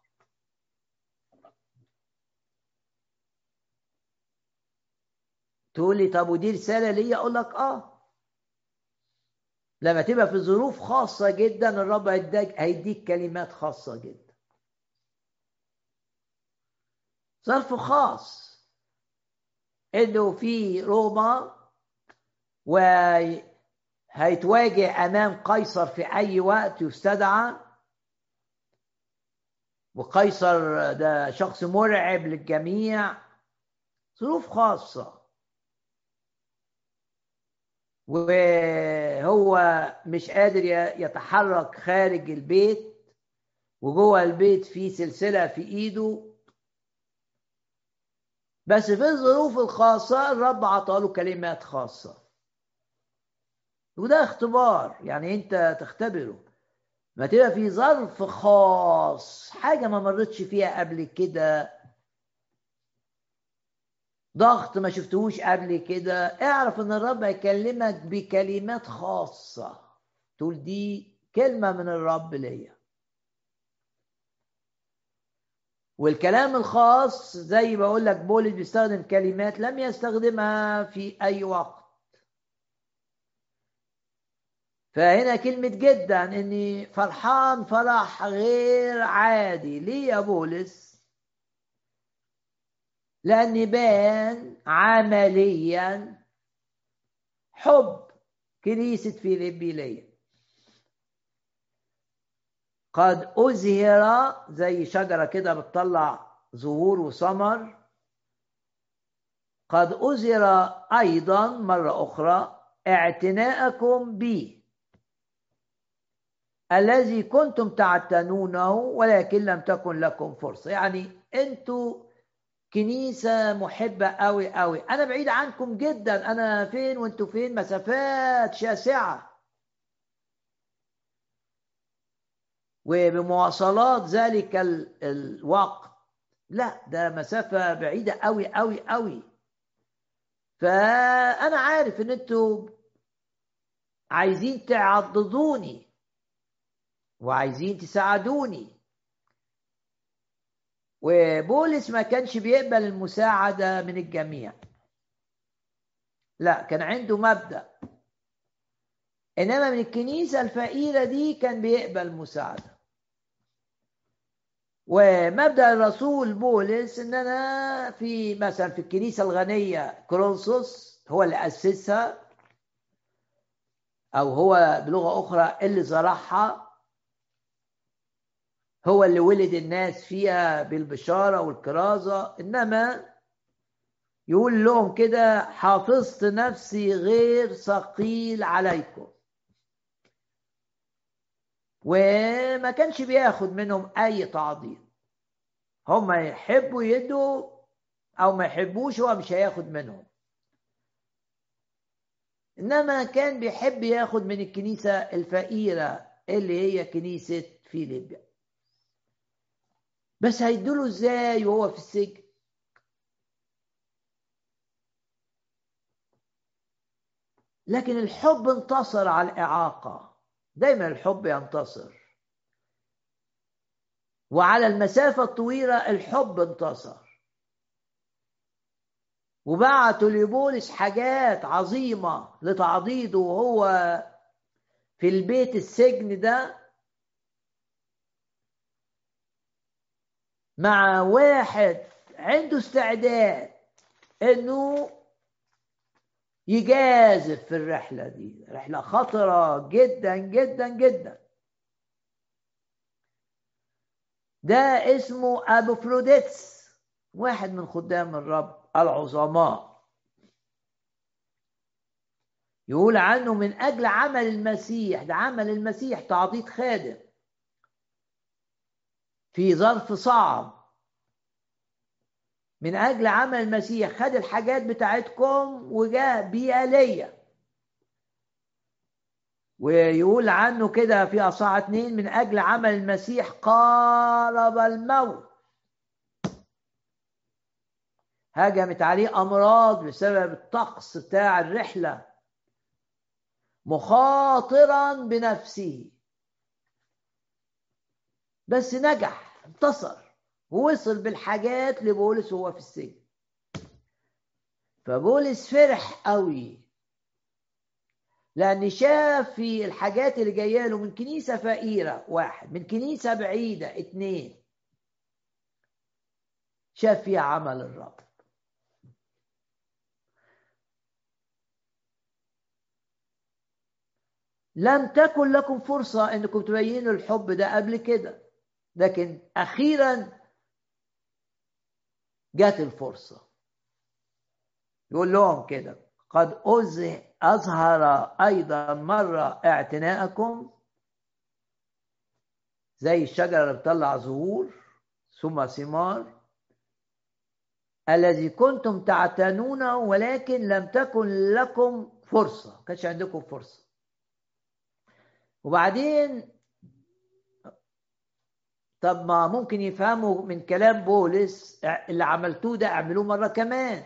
تقول لي طب ودي رسالة ليا؟ أقول لك آه. لما تبقى في ظروف خاصة جدا الرب هيديك كلمات خاصة جدا. ظرف خاص إنه في روما وهيتواجه أمام قيصر في أي وقت يستدعى. وقيصر ده شخص مرعب للجميع. ظروف خاصة. وهو مش قادر يتحرك خارج البيت وجوه البيت في سلسلة في إيده. بس في الظروف الخاصة الرب عطاله كلمات خاصة. وده اختبار يعني أنت تختبره. ما تبقى في ظرف خاص حاجة ما مرتش فيها قبل كده. ضغط ما شفتهوش قبل كده. اعرف إن الرب هيكلمك بكلمات خاصة. تقول دي كلمة من الرب ليا. والكلام الخاص زي بقول لك بولس بيستخدم كلمات لم يستخدمها في أي وقت. فهنا كلمة جدا إني فرحان فرح غير عادي. ليه يا بولس؟ لأن بان عمليا حب كنيسة فيليبي ليا قد أزهر زي شجرة كده بتطلع زهور وثمر قد أزهر أيضا مرة أخرى اعتناءكم بي. الذي كنتم تعتنونه ولكن لم تكن لكم فرصة. يعني أنتوا كنيسة محبة قوي قوي أنا بعيد عنكم جدا. أنا فين وأنتوا فين؟ مسافات شاسعة. وبمواصلات ذلك الوقت. لا ده مسافة بعيدة قوي قوي قوي فأنا عارف إن أنتوا عايزين تعضدوني. وعايزين تساعدوني. وبولس ما كانش بيقبل المساعدة من الجميع. لا كان عنده مبدأ. إنما من الكنيسة الفقيرة دي كان بيقبل مساعدة. ومبدأ الرسول بولس إن أنا في مثلا في الكنيسة الغنية كرونسوس هو اللي أسسها أو هو بلغة أخرى اللي زرعها هو اللي ولد الناس فيها بالبشارة والكرازة إنما يقول لهم كده حافظت نفسي غير ثقيل عليكم. وما كانش بياخد منهم أي تعظيم. هم يحبوا يدوا أو ما يحبوش هو مش هياخد منهم. إنما كان بيحب ياخد من الكنيسة الفقيرة اللي هي كنيسة فيليبيا. بس هيدوله إزاي وهو في السجن؟ لكن الحب انتصر على الإعاقة. دايما الحب ينتصر. وعلى المسافة الطويلة الحب انتصر. وبعتوا لبولس حاجات عظيمة لتعضيده وهو في البيت السجن ده. مع واحد عنده استعداد إنه يجازف في الرحلة دي. رحلة خطرة جدا جدا جدا. ده اسمه ابو فروديتس واحد من خدام الرب العظماء. يقول عنه من أجل عمل المسيح ده عمل المسيح تعضيد خادم. في ظرف صعب. من أجل عمل المسيح خد الحاجات بتاعتكم وجاء بيها ليا. ويقول عنه كده في أصحاح اتنين من أجل عمل المسيح قارب الموت. هجمت عليه أمراض بسبب الطقس بتاع الرحلة. مخاطرا بنفسه. بس نجح. انتصر ووصل بالحاجات لبولس وهو في السجن. فبولس فرح قوي لأن شاف في الحاجات اللي جاية له من كنيسة فقيرة واحد من كنيسة بعيدة اتنين. شاف فيها عمل الرب. لم تكن لكم فرصة إنكم تبينوا الحب ده قبل كده. لكن أخيرا جت الفرصة. يقول لهم كده قد أظهر أيضا مرة اعتناءكم زي الشجرة اللي بتطلع زهور ثم ثمار الذي كنتم تعتنونه ولكن لم تكن لكم فرصة. كانش عندكم فرصة. وبعدين طب ما ممكن يفهموا من كلام بولس اللي عملتوه ده اعملوه مرة كمان.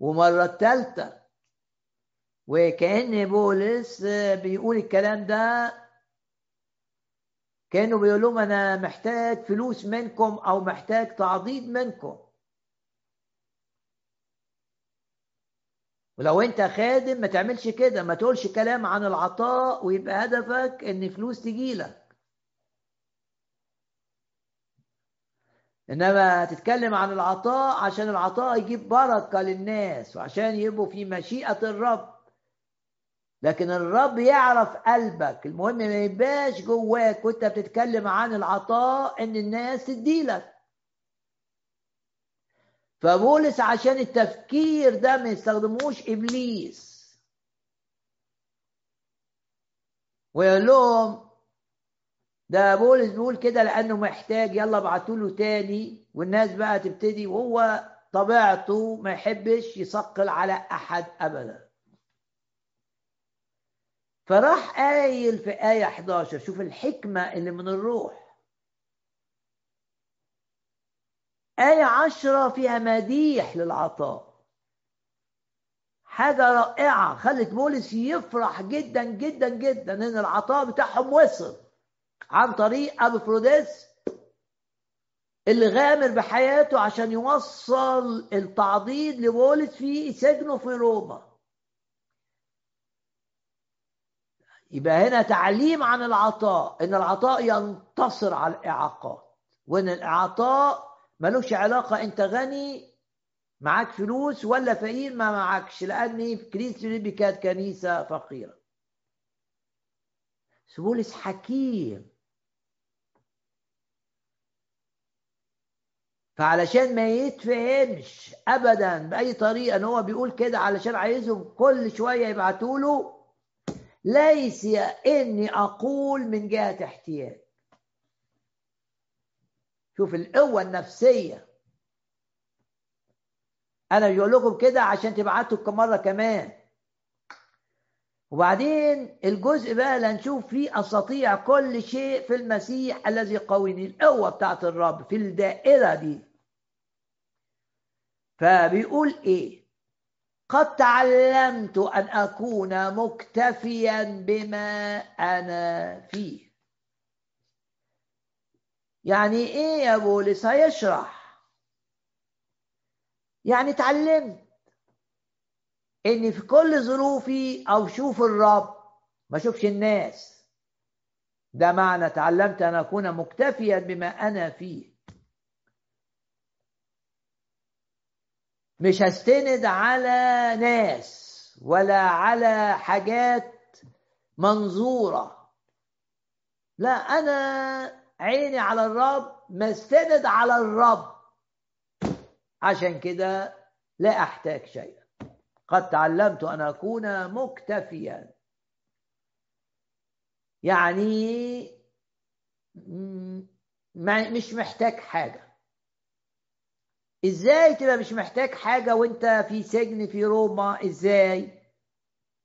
ومرة الثالثة وكأن بولس بيقول الكلام ده كانوا بيقول لهم أنا محتاج فلوس منكم أو محتاج تعضيد منكم. ولو أنت خادم ما تعملش كده ما تقولش كلام عن العطاء ويبقى هدفك إن فلوس تجيلك. إنما تتكلم عن العطاء عشان العطاء يجيب بركة للناس وعشان يبقوا في مشيئة الرب. لكن الرب يعرف قلبك. المهم ما يبقاش جواك وانت بتتكلم عن العطاء إن الناس تديلك. فبولس عشان التفكير ده ما يستخدموش إبليس. ويقول لهم ده بولس بيقول كده لأنه محتاج يلا ابعتوا له تاني والناس بقى تبتدي وهو طبيعته ما يحبش يثقل على أحد أبدا. فراح قايل في آية 11 شوف الحكمة اللي من الروح. آية عشرة فيها مديح للعطاء. حاجة رائعة خلت بولس يفرح جدا جدا جدا إن العطاء بتاعهم وصل. عن طريق أبفروديس اللي غامر بحياته عشان يوصل التعضيد لبولس في سجنه في روما. يبقى هنا تعليم عن العطاء إن العطاء ينتصر على الإعاقات وإن الاعطاء ملوش علاقة أنت غني معاك فلوس ولا فقير ما معكش لأن كنيسه فيليبي كانت كنيسة فقيرة. بولس حكيم. فعلشان ما يتفهمش ابدا بأي طريقة إن هو بيقول كده علشان عايزهم كل شوية يبعتوا له ليس إني أقول من جهة احتياج. شوف القوة النفسية. أنا بقول لكم كده عشان تبعتوا كم مرة كمان. وبعدين الجزء بقى اللي هنشوف فيه أستطيع كل شيء في المسيح الذي يقويني القوة بتاعت الرب في الدائرة دي. فبيقول إيه؟ قد تعلمت أن أكون مكتفيا بما أنا فيه. يعني إيه يا بولس هيشرح. يعني اتعلمت اني في كل ظروفي أو شوف الرب ما اشوفش الناس. ده معنى تعلمت أن أكون مكتفيا بما أنا فيه. مش هستند على ناس ولا على حاجات منظورة. لا أنا عيني على الرب مستند على الرب. عشان كده لا أحتاج شيئا. قد تعلمت أن أكون مكتفيا. يعني مش محتاج حاجة. إزاي تبقى مش محتاج حاجة وأنت في سجن في روما؟ إزاي؟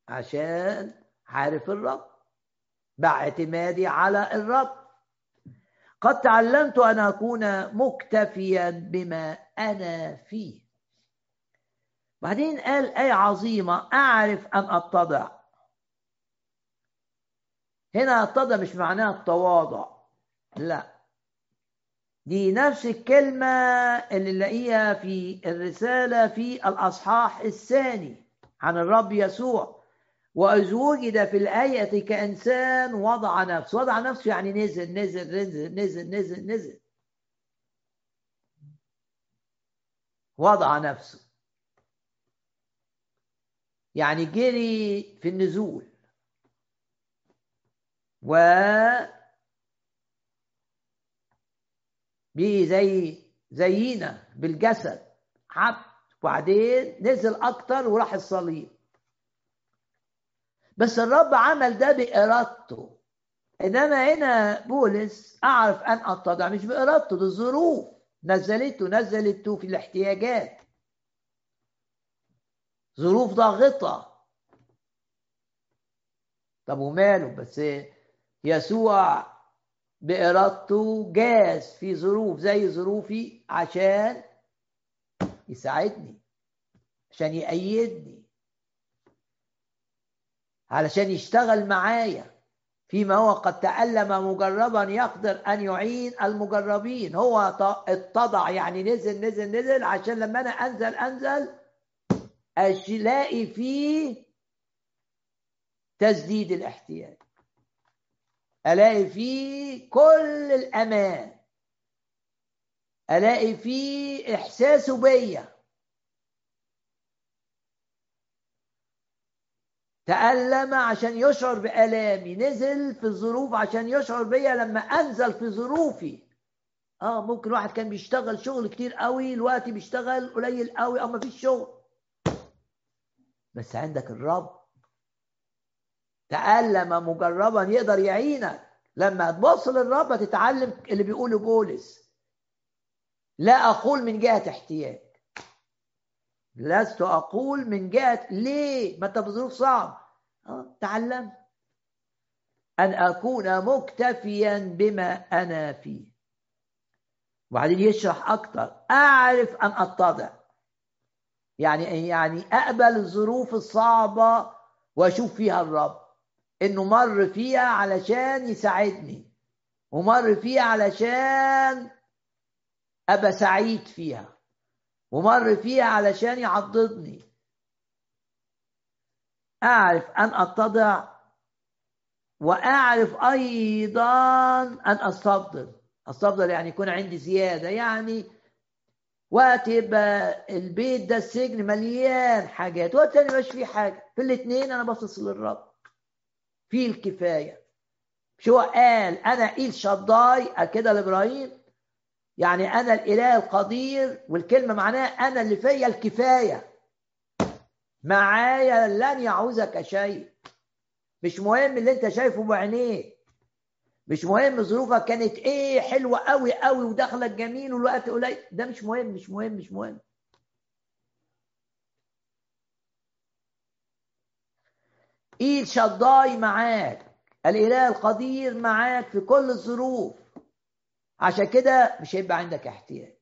عشان عارف الرب باعتمادي على الرب. قد تعلمت أن أكون مكتفيا بما أنا فيه. بعدين قال إيه عظيمة أعرف أن أتضع. هنا أتضع مش معناها التواضع لا. دي نفس الكلمة اللي نلاقيها في الرسالة في الأصحاح الثاني عن الرب يسوع. وإذ وجد في الآية كإنسان وضع نفسه. وضع نفسه يعني نزل نزل نزل نزل نزل نزل. وضع نفسه. يعني جري في النزول. و بيه زي زينا بالجسد. عبد وبعدين نزل أكتر وراح الصليب. بس الرب عمل ده بإرادته. إنما هنا بولس أعرف أن اتضع مش بإرادته ده الظروف نزلته نزلته في الاحتياجات. ظروف ضاغطة. طب وماله؟ بس يسوع بإرادته جاز في ظروف زي ظروفي عشان يساعدني عشان يأيدني علشان يشتغل معايا فيما هو قد تألم مجربا يقدر أن يعين المجربين. هو اتضع يعني نزل نزل نزل عشان لما أنا أنزل أنزل ألاقي فيه تسديد الاحتياج. ألاقي فيه كل الأمان. ألاقي فيه احساسه بيا. تألم عشان يشعر بآلامي. نزل في الظروف عشان يشعر بيا لما أنزل في ظروفي. آه ممكن واحد كان بيشتغل شغل كتير قوي دلوقتي بيشتغل قليل قوي أو ما فيش شغل. بس عندك الرب تألم مجربا يقدر يعينك لما تبص للرب تتعلم اللي بيقوله بولس. لا أقول من جهة احتياج. لست أقول من جهة ليه؟ ما أنت في ظروف صعب أه تعلم أن أكون مكتفيا بما أنا فيه. وبعدين يشرح أكتر. أعرف أن أتضع. يعني يعني أقبل الظروف الصعبة وأشوف فيها الرب. إنه مر فيها علشان يساعدني ومر فيها علشان أبقى سعيد فيها ومر فيها علشان يعضدني. أعرف أن أتضع وأعرف أيضا أن أستفضل. أستفضل يعني يكون عندي زيادة يعني وقت يبقى البيت ده السجن مليان حاجات وقت تاني مش فيه حاجة. في الاثنين أنا باصص للرب في الكفاية. شو قال؟ أنا إيل شضاي كده لإبراهيم. يعني أنا الإله القدير والكلمة معناها أنا اللي فيا الكفاية. معايا لن يعوزك شيء. مش مهم اللي أنت شايفه بعينيك مش مهم ظروفك كانت إيه حلوة قوي قوي ودخلك جميل والوقت قليل. ده مش مهم مش مهم مش مهم. إيد شضاي معاك. الإله القدير معاك في كل الظروف عشان كده مش هيبقى عندك احتياج.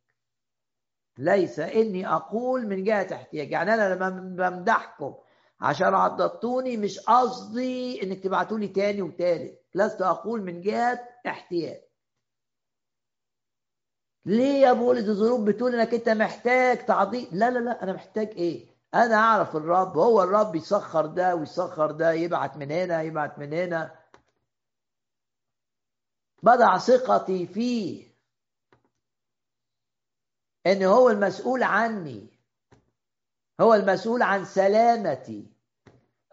ليس. إني أقول من جهة احتياج يعني أنا لما بمدحكم عشان عضدتوني مش قصدي إنك تبعتوا لي تاني وتالت. لست أقول من جهة احتياج. ليه يا بولس؟ الظروف بتقول إنك أنت محتاج تعظيم لا لا لا. أنا محتاج إيه؟ أنا أعرف الرب هو الرب يسخر ده ويسخر ده يبعت من هنا يبعت من هنا. بضع ثقتي فيه. إن هو المسؤول عني. هو المسؤول عن سلامتي.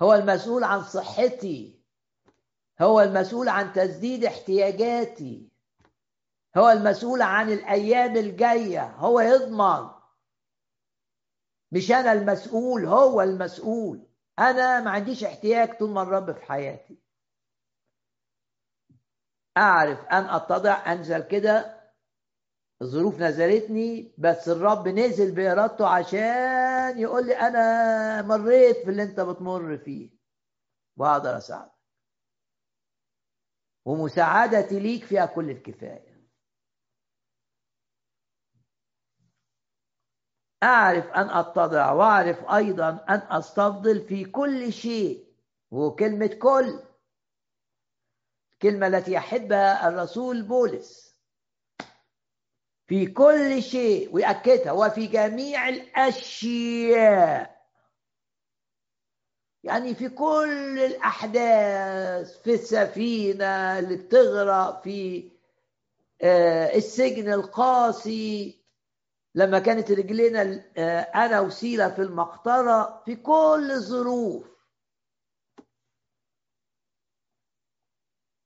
هو المسؤول عن صحتي. هو المسؤول عن تسديد احتياجاتي. هو المسؤول عن الأيام الجاية. هو يضمن. مش أنا المسؤول هو المسؤول. أنا ما عنديش احتياج طول ما الرب في حياتي. أعرف أن أتضع أنزل كده. الظروف نزلتني بس الرب نزل بإرادته عشان يقول لي أنا مريت في اللي أنت بتمر فيه. وأقدر أساعدك. ومساعدتي ليك فيها كل الكفاية. أعرف أن أتضع وأعرف أيضا أن أستفضل في كل شيء. وكلمة كل الكلمة التي يحبها الرسول بولس. في كل شيء ويأكدها وفي جميع الأشياء. يعني في كل الأحداث في السفينة اللي بتغرق في آه، السجن القاسي. لما كانت رجلنا آه، أنا وسيلة في المقطرة في كل الظروف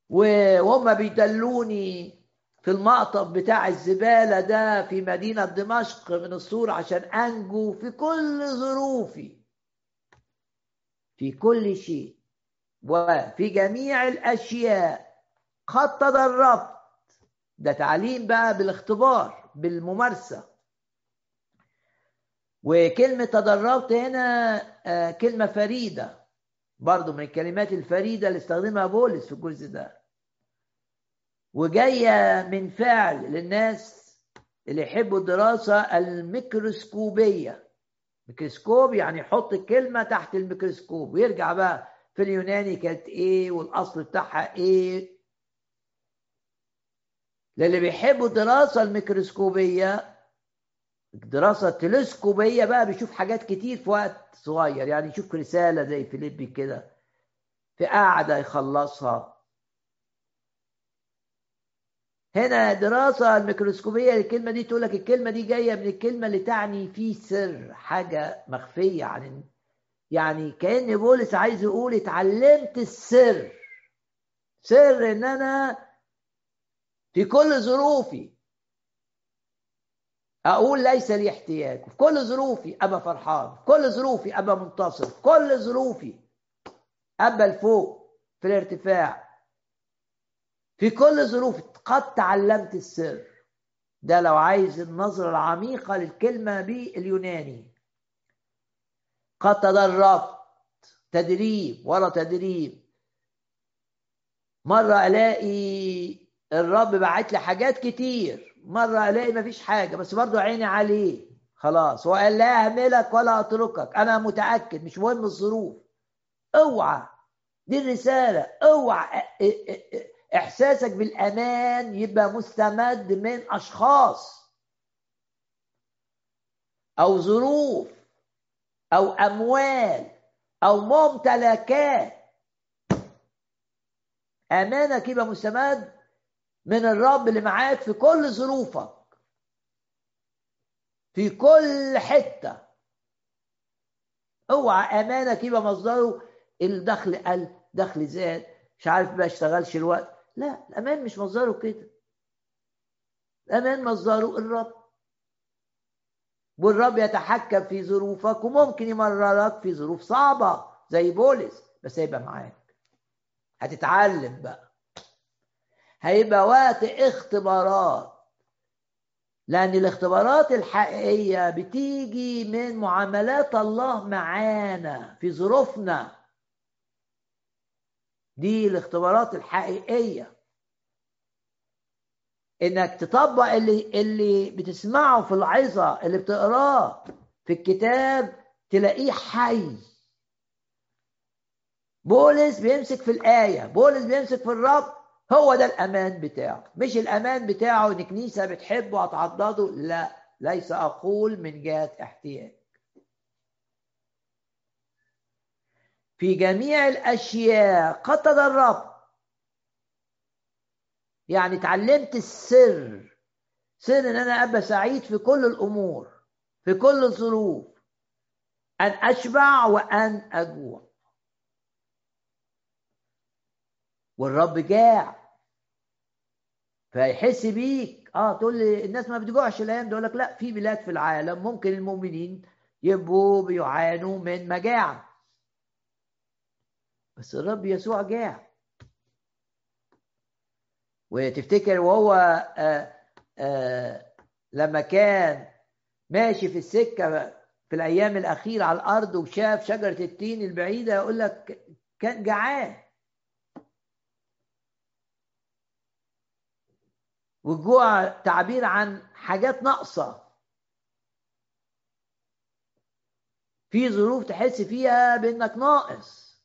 وهم بيدلوني في المقطف بتاع الزبالة ده في مدينة دمشق من السور عشان أنجو في كل ظروفي. في كل شيء. وفي جميع الأشياء. قد تدربت. ده تعليم بقى بالاختبار بالممارسة. وكلمة تدربت هنا آه، كلمة فريدة برضو من الكلمات الفريدة اللي استخدمها بولس في الجزء ده. وجاية من فعل للناس اللي يحبوا الدراسة الميكروسكوبية. ميكروسكوب يعني يحط الكلمة تحت الميكروسكوب. ويرجع بقى في اليوناني كانت إيه والأصل بتاعها إيه للي بيحبوا الدراسة الميكروسكوبية الدراسة التلسكوبية بقى بيشوف حاجات كتير في وقت صغير يعني يشوف رسالة زي فيليبي كده في قاعدة يخلصها. هنا دراسة الميكروسكوبية للكلمة دي تقول لك الكلمة دي جاية من الكلمة اللي تعني في سر حاجة مخفية عن يعني كأن بولس عايز يقول اتعلمت السر. سر إن أنا في كل ظروفي أقول ليس لي احتياج. في كل ظروفي أبقى فرحان. في كل ظروفي أبقى منتصر. في كل ظروفي أبقى لفوق في الارتفاع. في كل ظروف قد تعلمت السر. ده لو عايز النظرة العميقة للكلمة باليوناني قد تدربت تدريب ورا تدريب. مرة ألاقي الرب بعت لي حاجات كتير. مرة ألاقي مفيش حاجة بس برضه عيني عليه. خلاص هو قال لا أهملك ولا أتركك. أنا متأكد مش مهم الظروف. اوعى. دي الرسالة. اوعى. إحساسك بالأمان يبقى مستمد من أشخاص. أو ظروف. أو أموال. أو ممتلكات. أمانك يبقى مستمد؟ من الرب اللي معاك في كل ظروفك في كل حتة. اوعى أمانك يبقى مصدره الدخل قل دخل زاد مش عارف بقى اشتغلش الوقت. لا الأمان مش مصدره كده. الأمان مصدره الرب. والرب يتحكم في ظروفك وممكن يمررك في ظروف صعبة زي بولس بس هيبقى معاك. هتتعلم بقى. هيبقى وقت اختبارات. لأن الاختبارات الحقيقية بتيجي من معاملات الله معانا في ظروفنا. دي الاختبارات الحقيقية. إنك تطبق اللي اللي بتسمعه في العظة اللي بتقراه في الكتاب تلاقيه حي. بولس بيمسك في الآية بولس بيمسك في الرب هو ده الأمان بتاعه. مش الأمان بتاعه إن كنيسة بتحبه هتعضده لا. ليس أقول من جهة احتياج. في جميع الأشياء قد تدربت. يعني اتعلمت السر. سر إن أنا أبقى سعيد في كل الأمور في كل الظروف. أن أشبع وأن أجوع. والرب جاع. فيحس بيك. آه تقول لي الناس ما بتجوعش الأيام دي لك لا في بلاد في العالم ممكن المؤمنين يبقوا بيعانوا من مجاعة. بس الرب يسوع جاع. وتفتكر وهو آآ آآ لما كان ماشي في السكة في الأيام الأخيرة على الأرض وشاف شجرة التين البعيدة يقول لك كان جعان. والجوع تعبير عن حاجات ناقصة. في ظروف تحس فيها بإنك ناقص.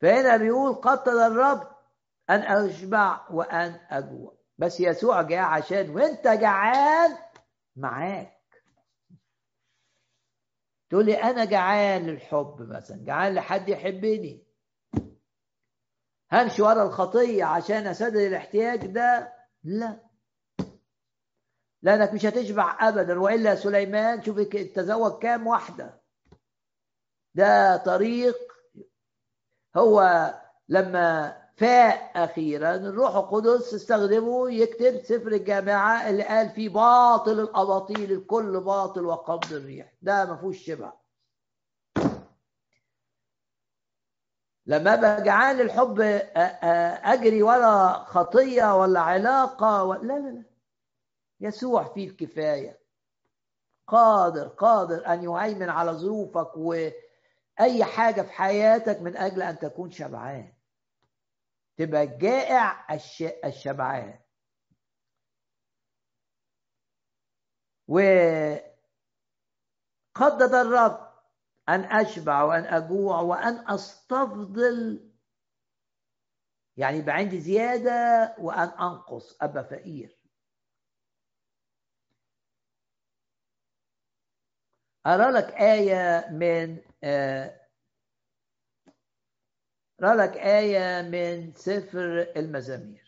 فهنا بيقول قد الرب أن أشبع وأن أجوع. بس يسوع جاء عشان وأنت جعان معاك. تقول لي أنا جعان للحب مثلا جعان لحد يحبني. همشي ورا الخطية عشان اسدد الاحتياج ده؟ لا. لأنك مش هتشبع ابدا وإلا سليمان شوف تزوج كام واحدة. ده طريق هو لما فاء أخيرا الروح القدس استخدمه يكتب سفر الجامعة اللي قال فيه باطل الأباطيل الكل باطل وقبض الريح ده ما فيهوش شبع. لما ابقى جعان للحب أجري ورا خطية ولا علاقة ولا لا لا لا. يسوع فيه الكفايه قادر قادر أن يهيمن على ظروفك واي حاجة في حياتك من أجل أن تكون شبعان. تبقى جائع الشبعان. وقدد الرب أن أشبع وأن أجوع وأن أستفضل. يعني يبقى عندي زيادة وأن أنقص أبقى فقير. أرى لك آية من أرى لك آية من سفر المزامير.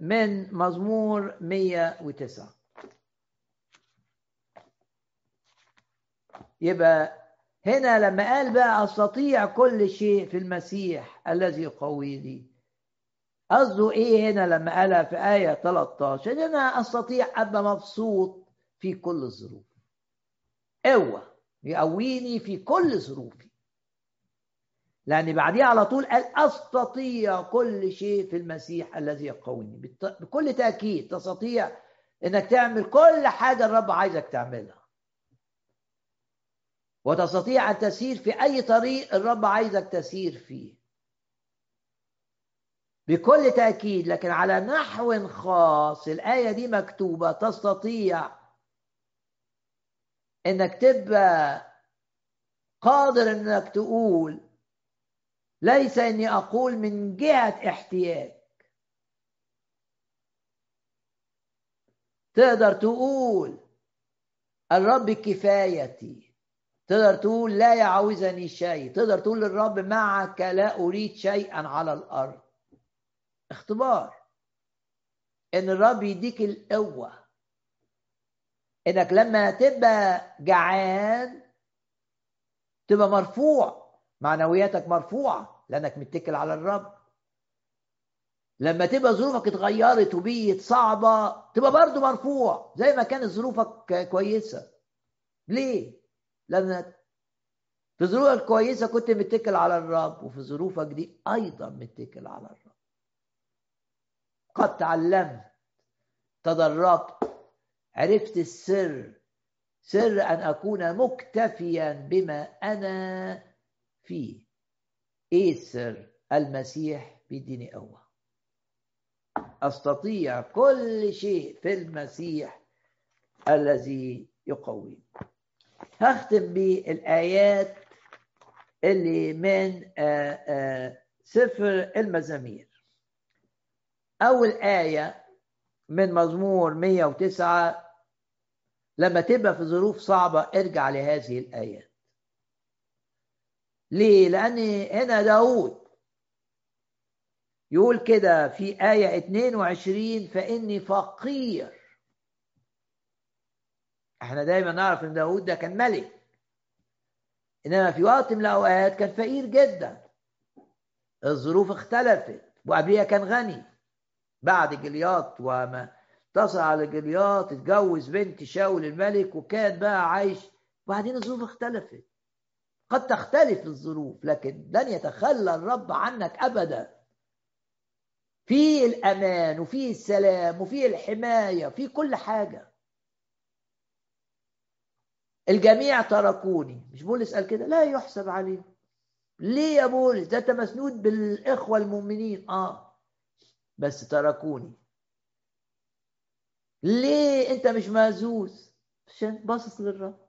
من مزمور 109 يبقى هنا لما قال بقى أستطيع كل شيء في المسيح الذي يقويني قصده إيه هنا لما قالها في آية 13 إن أنا أستطيع أبقى مبسوط في كل الظروف قوة يقويني في كل ظروفي. لأن بعديها على طول قال أستطيع كل شيء في المسيح الذي يقويني. بكل تأكيد تستطيع إنك تعمل كل حاجة الرب عايزك تعملها. وتستطيع أن تسير في أي طريق الرب عايزك تسير فيه. بكل تأكيد لكن على نحو خاص الآية دي مكتوبة تستطيع إنك تبقى قادر إنك تقول ليس إني أقول من جهة احتياج. تقدر تقول الرب كفايتي. تقدر تقول لا يعوزني شيء. تقدر تقول للرب معك لا أريد شيئا على الأرض. اختبار. إن الرب يديك القوة. إنك لما تبقى جعان تبقى مرفوع. معنوياتك مرفوعة. لأنك متكل على الرب. لما تبقى ظروفك اتغيرت وبقت صعبة تبقى برضو مرفوع. زي ما كانت ظروفك كويسة. ليه؟ لأنك في ظروفك كويسة كنت متكل على الرب وفي ظروفك دي أيضا متكل على الرب. قد تعلمت تدربت عرفت السر سر أن أكون مكتفيا بما أنا فيه. إيه السر؟ المسيح بيديني قوة. أستطيع كل شيء في المسيح الذي يقويني. هختم بالآيات اللي من آآ آآ سفر المزامير. أول آية من مزمور 109 لما تبقى في ظروف صعبة ارجع لهذه الآيات. ليه؟ لأن هنا داود يقول كده في آية 22 فإني فقير. إحنا دايما نعرف ان داود ده كان ملك. انما في وقت من الاوقات كان فقير جدا. الظروف اختلفت وقبليها كان غني. بعد جلياط وما اتصل على جلياط اتجوز بنت شاول الملك وكان بقى عايش. وبعدين الظروف اختلفت. قد تختلف الظروف لكن لن يتخلى الرب عنك أبدا. في الأمان وفي السلام وفي الحماية في كل حاجة. الجميع تركوني. مش بولس قال كده؟ لا يحسب عليهم. ليه يا بولس؟ ده أنت مسنود بالإخوة المؤمنين. آه. بس تركوني. ليه أنت مش مهزوز؟ عشان باصص للرب.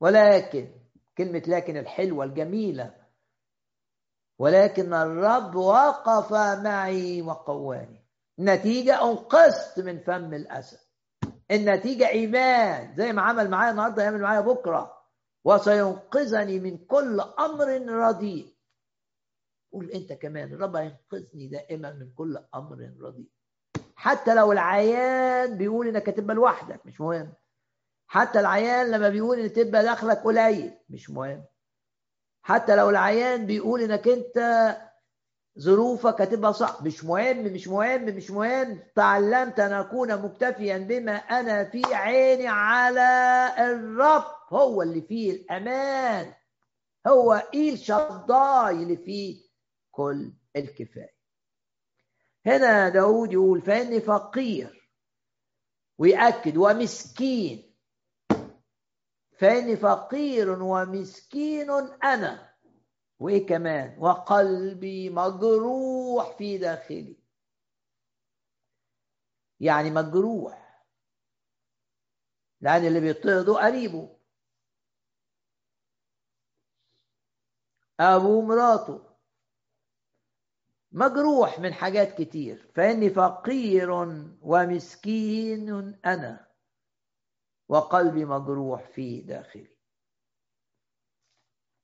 ولكن كلمة لكن الحلوة الجميلة. ولكن الرب وقف معي وقواني. النتيجة أنقذت من فم الأسد. النتيجة إيمان. زي ما عمل معايا النهاردة يعمل معايا بكرة. وسينقذني من كل أمر رديء. قول أنت كمان الرب هينقذني دائما من كل أمر رديء. حتى لو العيان بيقول إنك هتبقى لوحدك مش مهم. حتى العيان لما بيقول ان تبقى دخلك قليل مش مهم. حتى لو العيان بيقول إنك أنت ظروفك هتبقى صعب مش مهم مش مهم مش مهم. تعلمت أن أكون مكتفيا بما أنا في عيني على الرب. هو اللي فيه الأمان. هو إيل شضاي اللي فيه كل الكفاية. هنا داود يقول فإني فقير ويأكد ومسكين. فإني فقير ومسكين أنا. وإيه كمان؟ وقلبي مجروح في داخلي. يعني مجروح. لأن اللي بيطرده قريبه. أبو مراته. مجروح من حاجات كتير. فإني فقير ومسكين أنا. وقلبي مجروح في داخلي.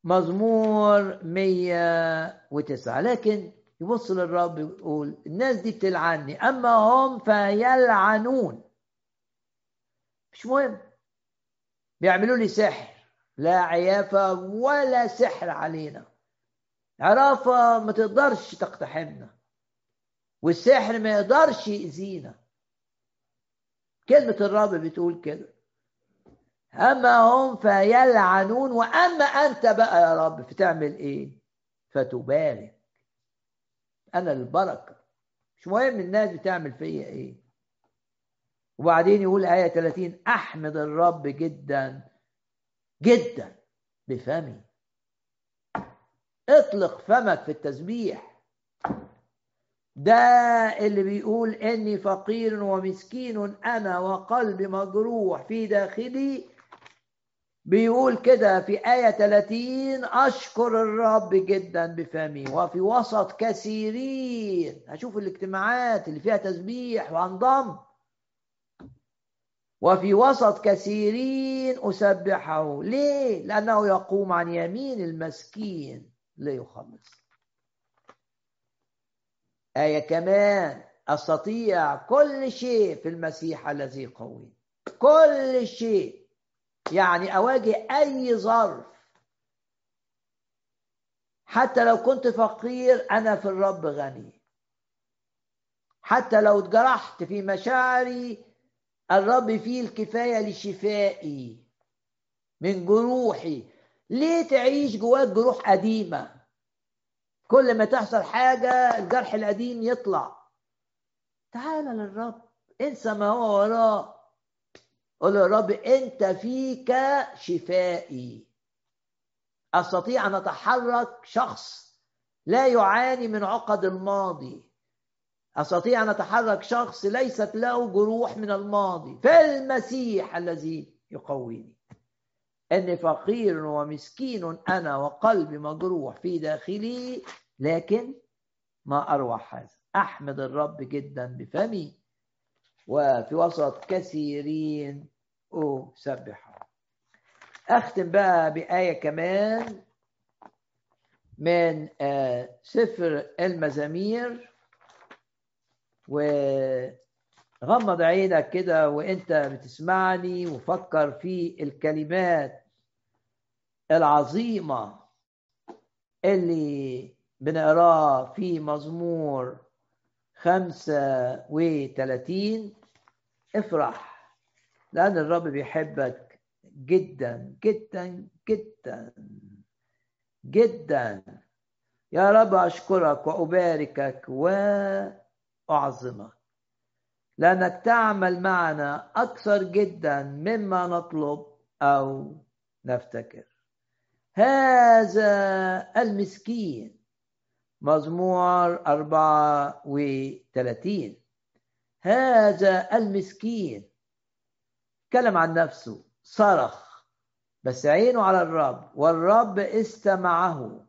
مزمور 109 لكن يبص للرب يقول الناس دي بتلعني أما هم فيلعنون. مش مهم. بيعملوا لي سحر لا عيافة ولا سحر علينا. عرافة ما تقدرش تقتحمنا والسحر ما يقدرش يأذينا. كلمة الرب بتقول كده. أما هم فيلعنون وأما أنت بقى يا رب فتعمل إيه؟ فتبارك أنا البركة. مش مهم الناس بتعمل فيا إيه. وبعدين يقول آية 30 أحمد الرب جدا جدا بفمي. اطلق فمك في التسبيح. ده اللي بيقول إني فقير ومسكين أنا وقلبي مجروح في داخلي بيقول كده في آية 30 أشكر الرب جدا بفمي وفي وسط كثيرين. هشوف الاجتماعات اللي فيها تسبيح وأنضم. وفي وسط كثيرين أسبحه. ليه؟ لأنه يقوم عن يمين المسكين ليخلص. آية كمان أستطيع كل شيء في المسيح الذي قوي. كل شيء. يعني أواجه أي ظرف. حتى لو كنت فقير أنا في الرب غني. حتى لو اتجرحت في مشاعري الرب فيه الكفاية لشفائي من جروحي. ليه تعيش جواك جروح قديمة؟ كل ما تحصل حاجة الجرح القديم يطلع. تعال للرب انسى ما هو وراه. قول يا رب أنت فيك شفائي. أستطيع أن أتحرك شخص لا يعاني من عقد الماضي. أستطيع أن أتحرك شخص ليست له جروح من الماضي. في المسيح الذي يقويني. إني فقير ومسكين أنا وقلبي مجروح في داخلي لكن ما أروح هذا. أحمد الرب جدا بفمي. وفي وسط كثيرين أسبحه. أختم بقى بآية كمان من سفر المزامير. وغمض عينك كده وإنت بتسمعني وفكر في الكلمات العظيمة اللي بنقراه في مزمور خمسة وثلاثين افرح. لأن الرب بيحبك جدا جدا جدا جدا. يا رب أشكرك وأباركك وأعظمك. لأنك تعمل معنا أكثر جدا مما نطلب أو نفتكر. هذا المسكين مزمور أربعة وثلاثين. هذا المسكين تكلم عن نفسه صرخ. بس عينه على الرب والرب استمعه.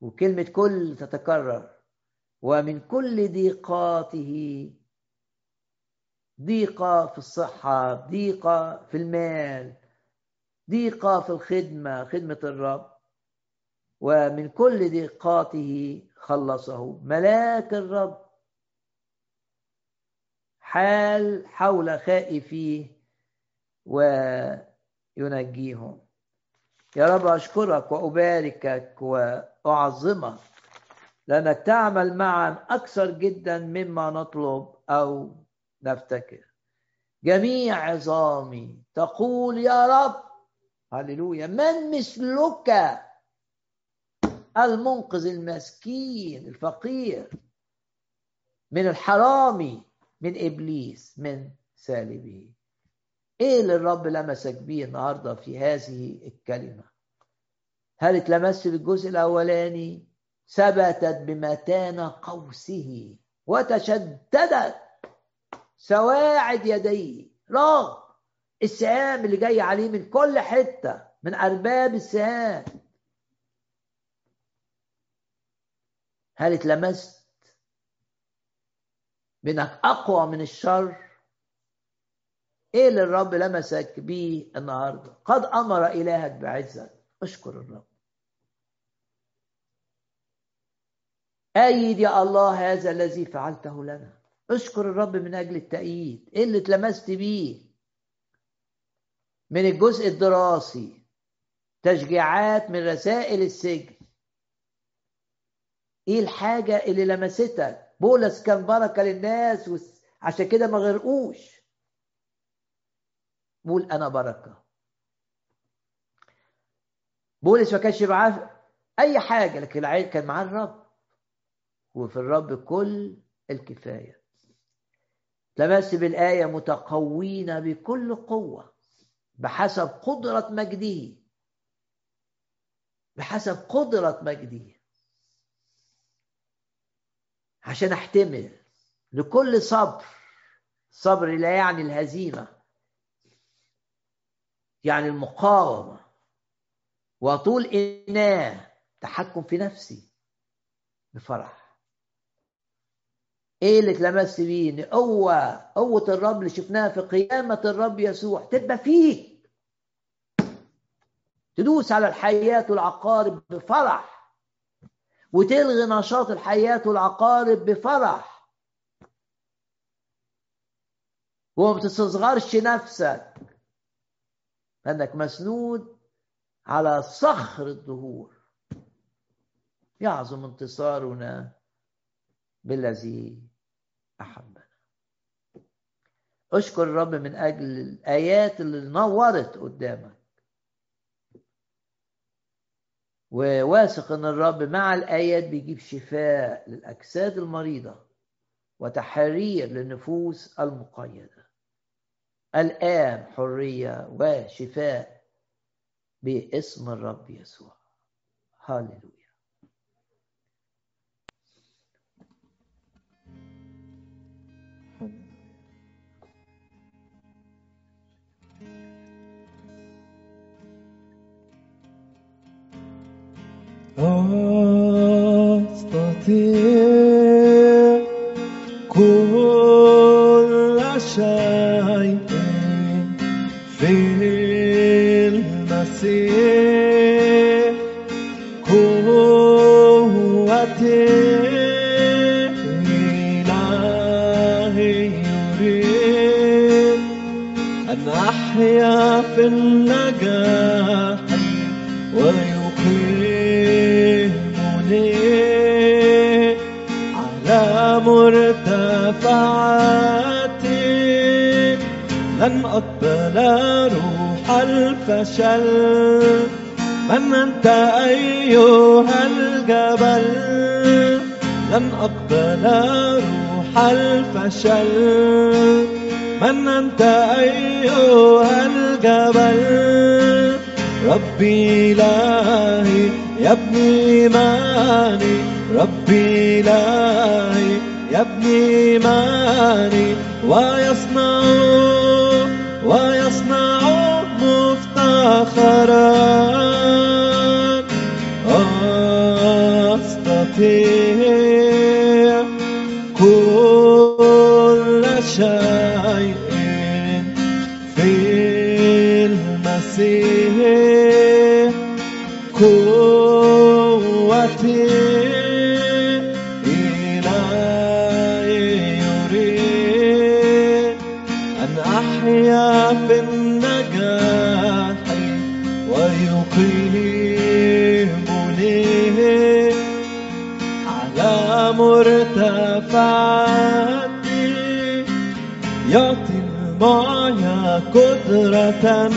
وكلمة كل تتكرر. ومن كل ضيقاته ضيقة في الصحة ضيقة في المال ضيقة في الخدمة خدمة الرب. ومن كل ضيقاته خلصه. ملاك الرب. حال حول خائفيه وينجيهم. يا رب أشكرك وأباركك وأعظمك لأنك تعمل معا أكثر جدا مما نطلب أو نفتكر. جميع عظامي تقول يا رب هللويا من مثلك؟ المنقذ المسكين الفقير من الحرامي. من إبليس من سالبه. إيه اللي الرب لمسك بيه النهارده في هذه الكلمة؟ هل اتلمست بالجزء الأولاني؟ ثبتت بمتانه قوسه وتشددت سواعد يديه. رغم السهام اللي جاي عليه من كل حتة من أرباب السهام. هل اتلمست بأنك أقوى من الشر. إيه اللي الرب لمسك بيه النهارده؟ قد أمر إلهك بعزه أشكر الرب. أيد يا الله هذا الذي فعلته لنا. أشكر الرب من أجل التأييد. إيه اللي اتلمست بيه؟ من الجزء الدراسي. تشجيعات من رسائل السجن. إيه الحاجة اللي لمستك؟ بولس كان بركة للناس عشان كده ما غرقوش. بقول أنا بركة. بولس ما كانش معاه أي حاجة لكن كان معاه الرب. وفي الرب كل الكفاية. تمس بالآية متقوين بكل قوة بحسب قدرة مجده. بحسب قدرة مجده. عشان أحتمل لكل صبر صبر لا يعني الهزيمة يعني المقاومة. وطول إناه تحكم في نفسي بفرح. إيه اللي اتلمس بيه؟ إن قوة قوة الرب اللي شفناها في قيامة الرب يسوع تبقى فيك. تدوس على الحياة والعقارب بفرح. وتلغي نشاط الحياة والعقارب بفرح. وما بتستصغرش نفسك. انك مسنود على صخر الظهور يعظم انتصارنا بالذي أحبنا. أشكر الرب من أجل الآيات اللي نورت قدامك. وواثق إن الرب مع الآيات بيجيب شفاء للأجساد المريضة وتحرير للنفوس المقيدة. الان حرية وشفاء باسم الرب يسوع. هاللويا. كل شيء في المسيح قوتي إلهي أن أحيا في النجاح أقبل روح الفشل؟ من أنت أيها الجبل؟ لن أقبل روح الفشل. من أنت أيها الجبل؟ ربي إلهي يبني إيماني. ربي إلهي يبني إيماني. ويصنع ويصنع مفتخرا. قدرة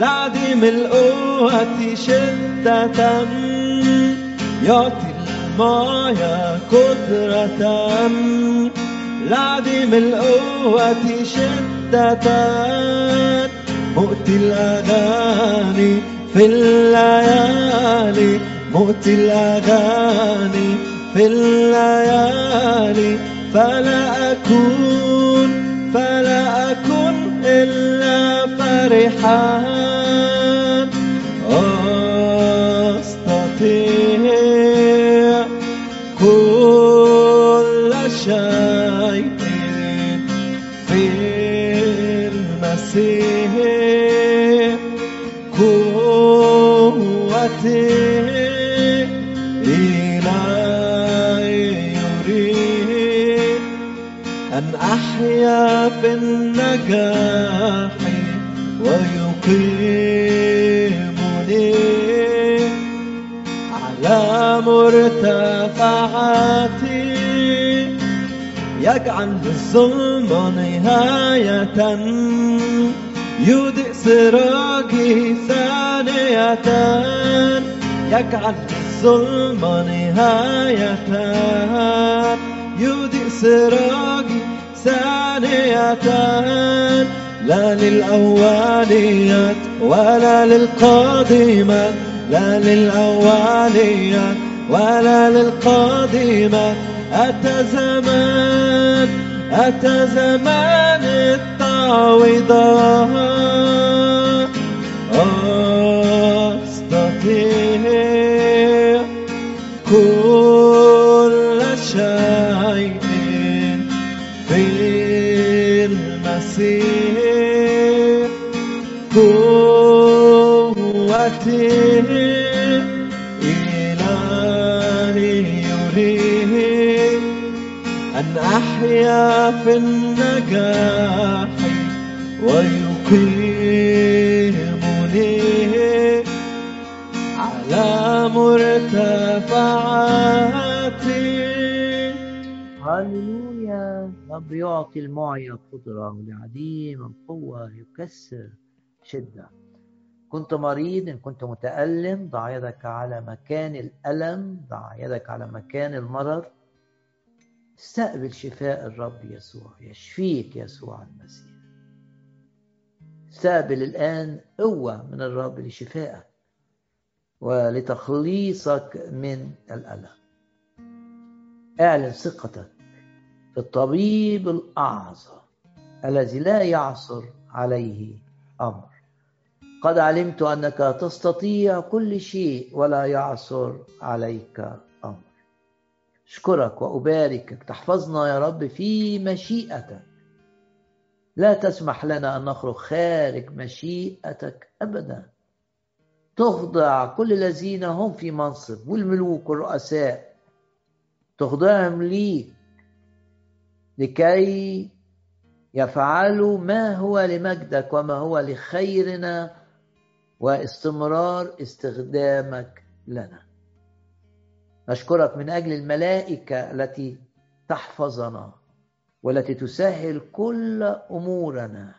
لعدم القوة شدة. يعطي المعيا قدرة لعدم القوة شدة. مؤتي الأغاني في الليالي مؤتي الأغاني في الليالي. فلا أكون فرحان مرتفعاتي يجعل للظلم نهاية. يودئ سراجي ثانية. يجعل للظلم نهاية. يودئ سراجي ثانية. لا للأوليات ولا للقادمات لا للأوليات ولا للقادمات أتى زمان أتى زمان التعويضات أستطيع كل شيء في المسيح. قوتي أحيا في النجاح ويقيمني على مرتفعاتي. هللويا. رب يعطي المعيا قدرة ولعديم القوة يكسر شدة. كنت مريض إن كنت متألم ضع يدك على مكان الألم ضع يدك على مكان المرض. استقبل شفاء الرب يسوع يشفيك يسوع المسيح. استقبل الآن قوة من الرب لشفائك ولتخليصك من الألم. اعلن ثقتك في الطبيب الأعظم الذي لا يعصر عليه أمر. قد علمت أنك تستطيع كل شيء ولا يعصر عليك أشكرك وأباركك. تحفظنا يا رب في مشيئتك. لا تسمح لنا أن نخرج خارج مشيئتك أبدا. تخضع كل الذين هم في منصب والملوك والرؤساء. تخضعهم ليك لكي يفعلوا ما هو لمجدك وما هو لخيرنا واستمرار استخدامك لنا. نشكرك من أجل الملائكة التي تحفظنا والتي تسهل كل أمورنا.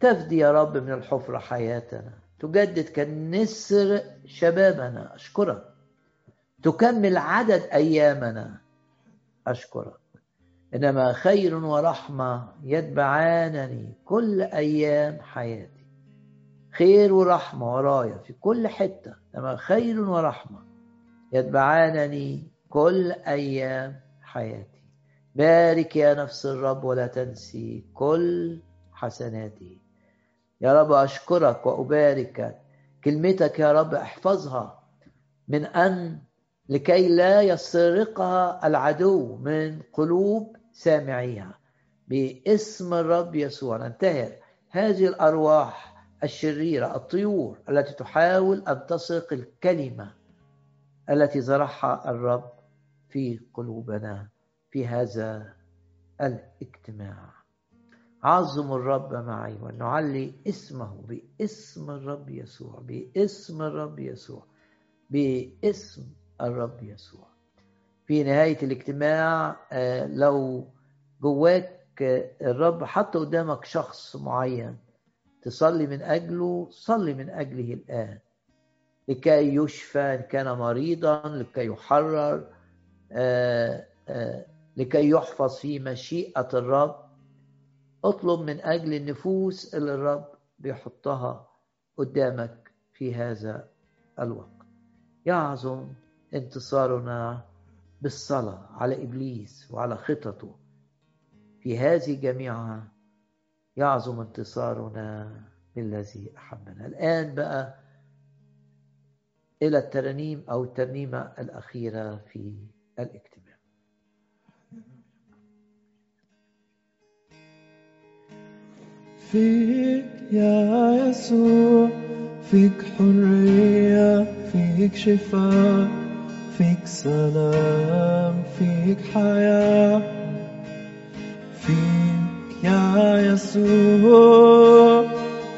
تفدي يا رب من الحفرة حياتنا. تجدد كالنسر شبابنا. أشكرك. تكمل عدد أيامنا. أشكرك. إنما خير ورحمة يتبعانني كل أيام حياتي. خير ورحمة ورايا في كل حتة. إنما خير ورحمة يتبعانني كل أيام حياتي. بارك يا نفس الرب ولا تنسي كل حسناته يا رب أشكرك وأباركك كلمتك يا رب احفظها من أن لكي لا يسرقها العدو من قلوب سامعيها. باسم الرب يسوع ننتهر. هذه الأرواح الشريرة الطيور التي تحاول أن تسرق الكلمة. التي زرعها الرب في قلوبنا في هذا الاجتماع. عظم الرب معي ونعلي اسمه باسم الرب يسوع باسم الرب يسوع باسم الرب يسوع. في نهاية الاجتماع لو جواك الرب حط قدامك شخص معين تصلي من أجله صلي من أجله الآن. لكي يشفى إن كان مريضا لكي يحرر لكي يحفظ في مشيئة الرب. اطلب من أجل النفوس اللي الرب بيحطها قدامك في هذا الوقت. يعظم انتصارنا بالصلاة على إبليس وعلى خططه في هذه جميعها. يعظم انتصارنا بالذي أحبنا. الآن بقى إلى الترنيم أو الترنيمة الأخيرة في الاجتماع. فيك يا يسوع فيك حرية فيك شفاء فيك سلام فيك حياة. فيك يا يسوع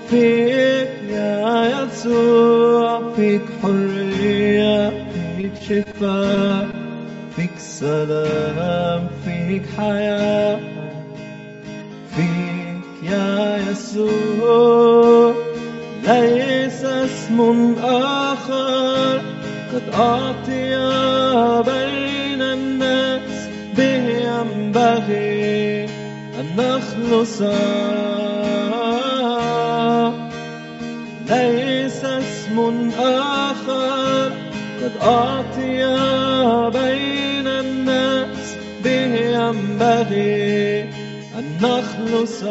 فيك يا يسوع. فيك حرية فيك شفاء فيك سلام فيك حياة فيك يا يسوع. ليس اسم آخر قد أعطي بين الناس به ينبغي أن نخلص. اسم آخر قد أعطي بين الناس به ينبغي أن نخلص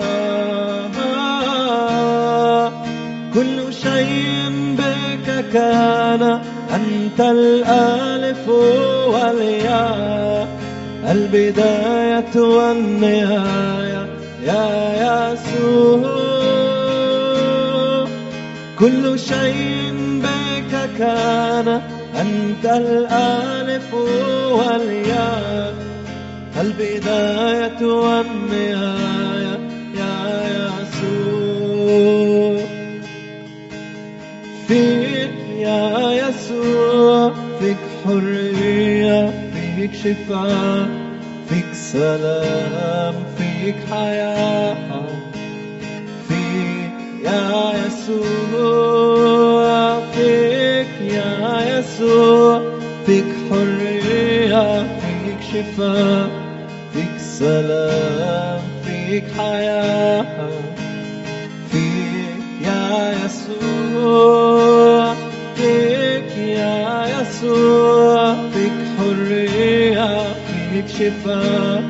كل شيء بك كان أنت الألف والياء البداية والنهاية يا يسوع. كل شيء كان أنت الألف والياء البداية والنهاية يا يسوع. فيك يا يسوع فيك حرية فيك شفاء فيك سلام فيك حياة. فيك يا يسوع. يسوع فيك حرية فيك شفاء فيك سلام فيك حياة فيك يا يسوع فيك يا يسوع فيك حرية فيك شفاء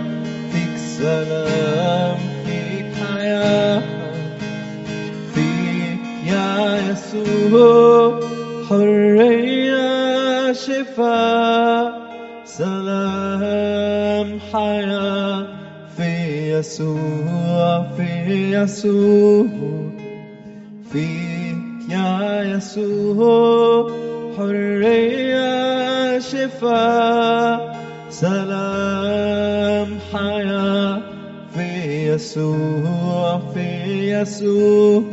فيك سلام فيك حياة فيك يا يسوع حرية. شفاء سلام حياة في يسوع في يسوع فيك يا يسوع حرية شفاء سلام حياة في يسوع في يسوع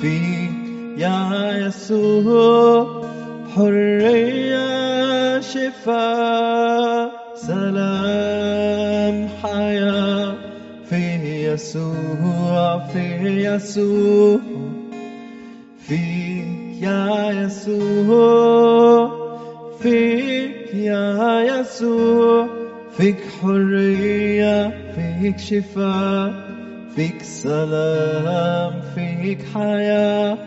فيك يا يسوع. حرية شفاء سلام حياة يسوع في يسوع فيك يا يسوع فيك يا يسوع فيك حرية فيك شفاء فيك سلام فيك حياة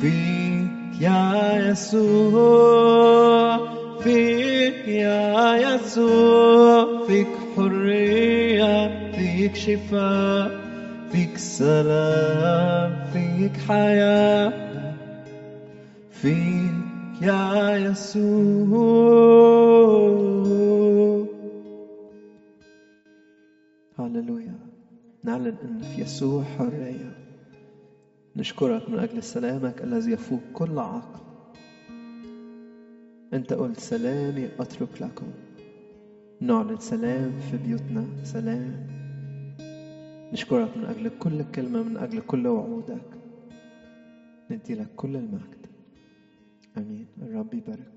فيك يا يسوع فيك يا يسوع فيك حرية فيك شفاء فيك سلام فيك حياة. فيك يا يسوع. هللويا. نعلن ان في يسوع حرية. نشكرك من أجل سلامك الذي يفوق كل عقل. أنت قلت سلامي أترك لكم. نعلن سلام في بيوتنا. سلام. نشكرك من أجل كل كلمة من أجل كل وعودك. ندي لك كل المجد. آمين. الرب يبارك.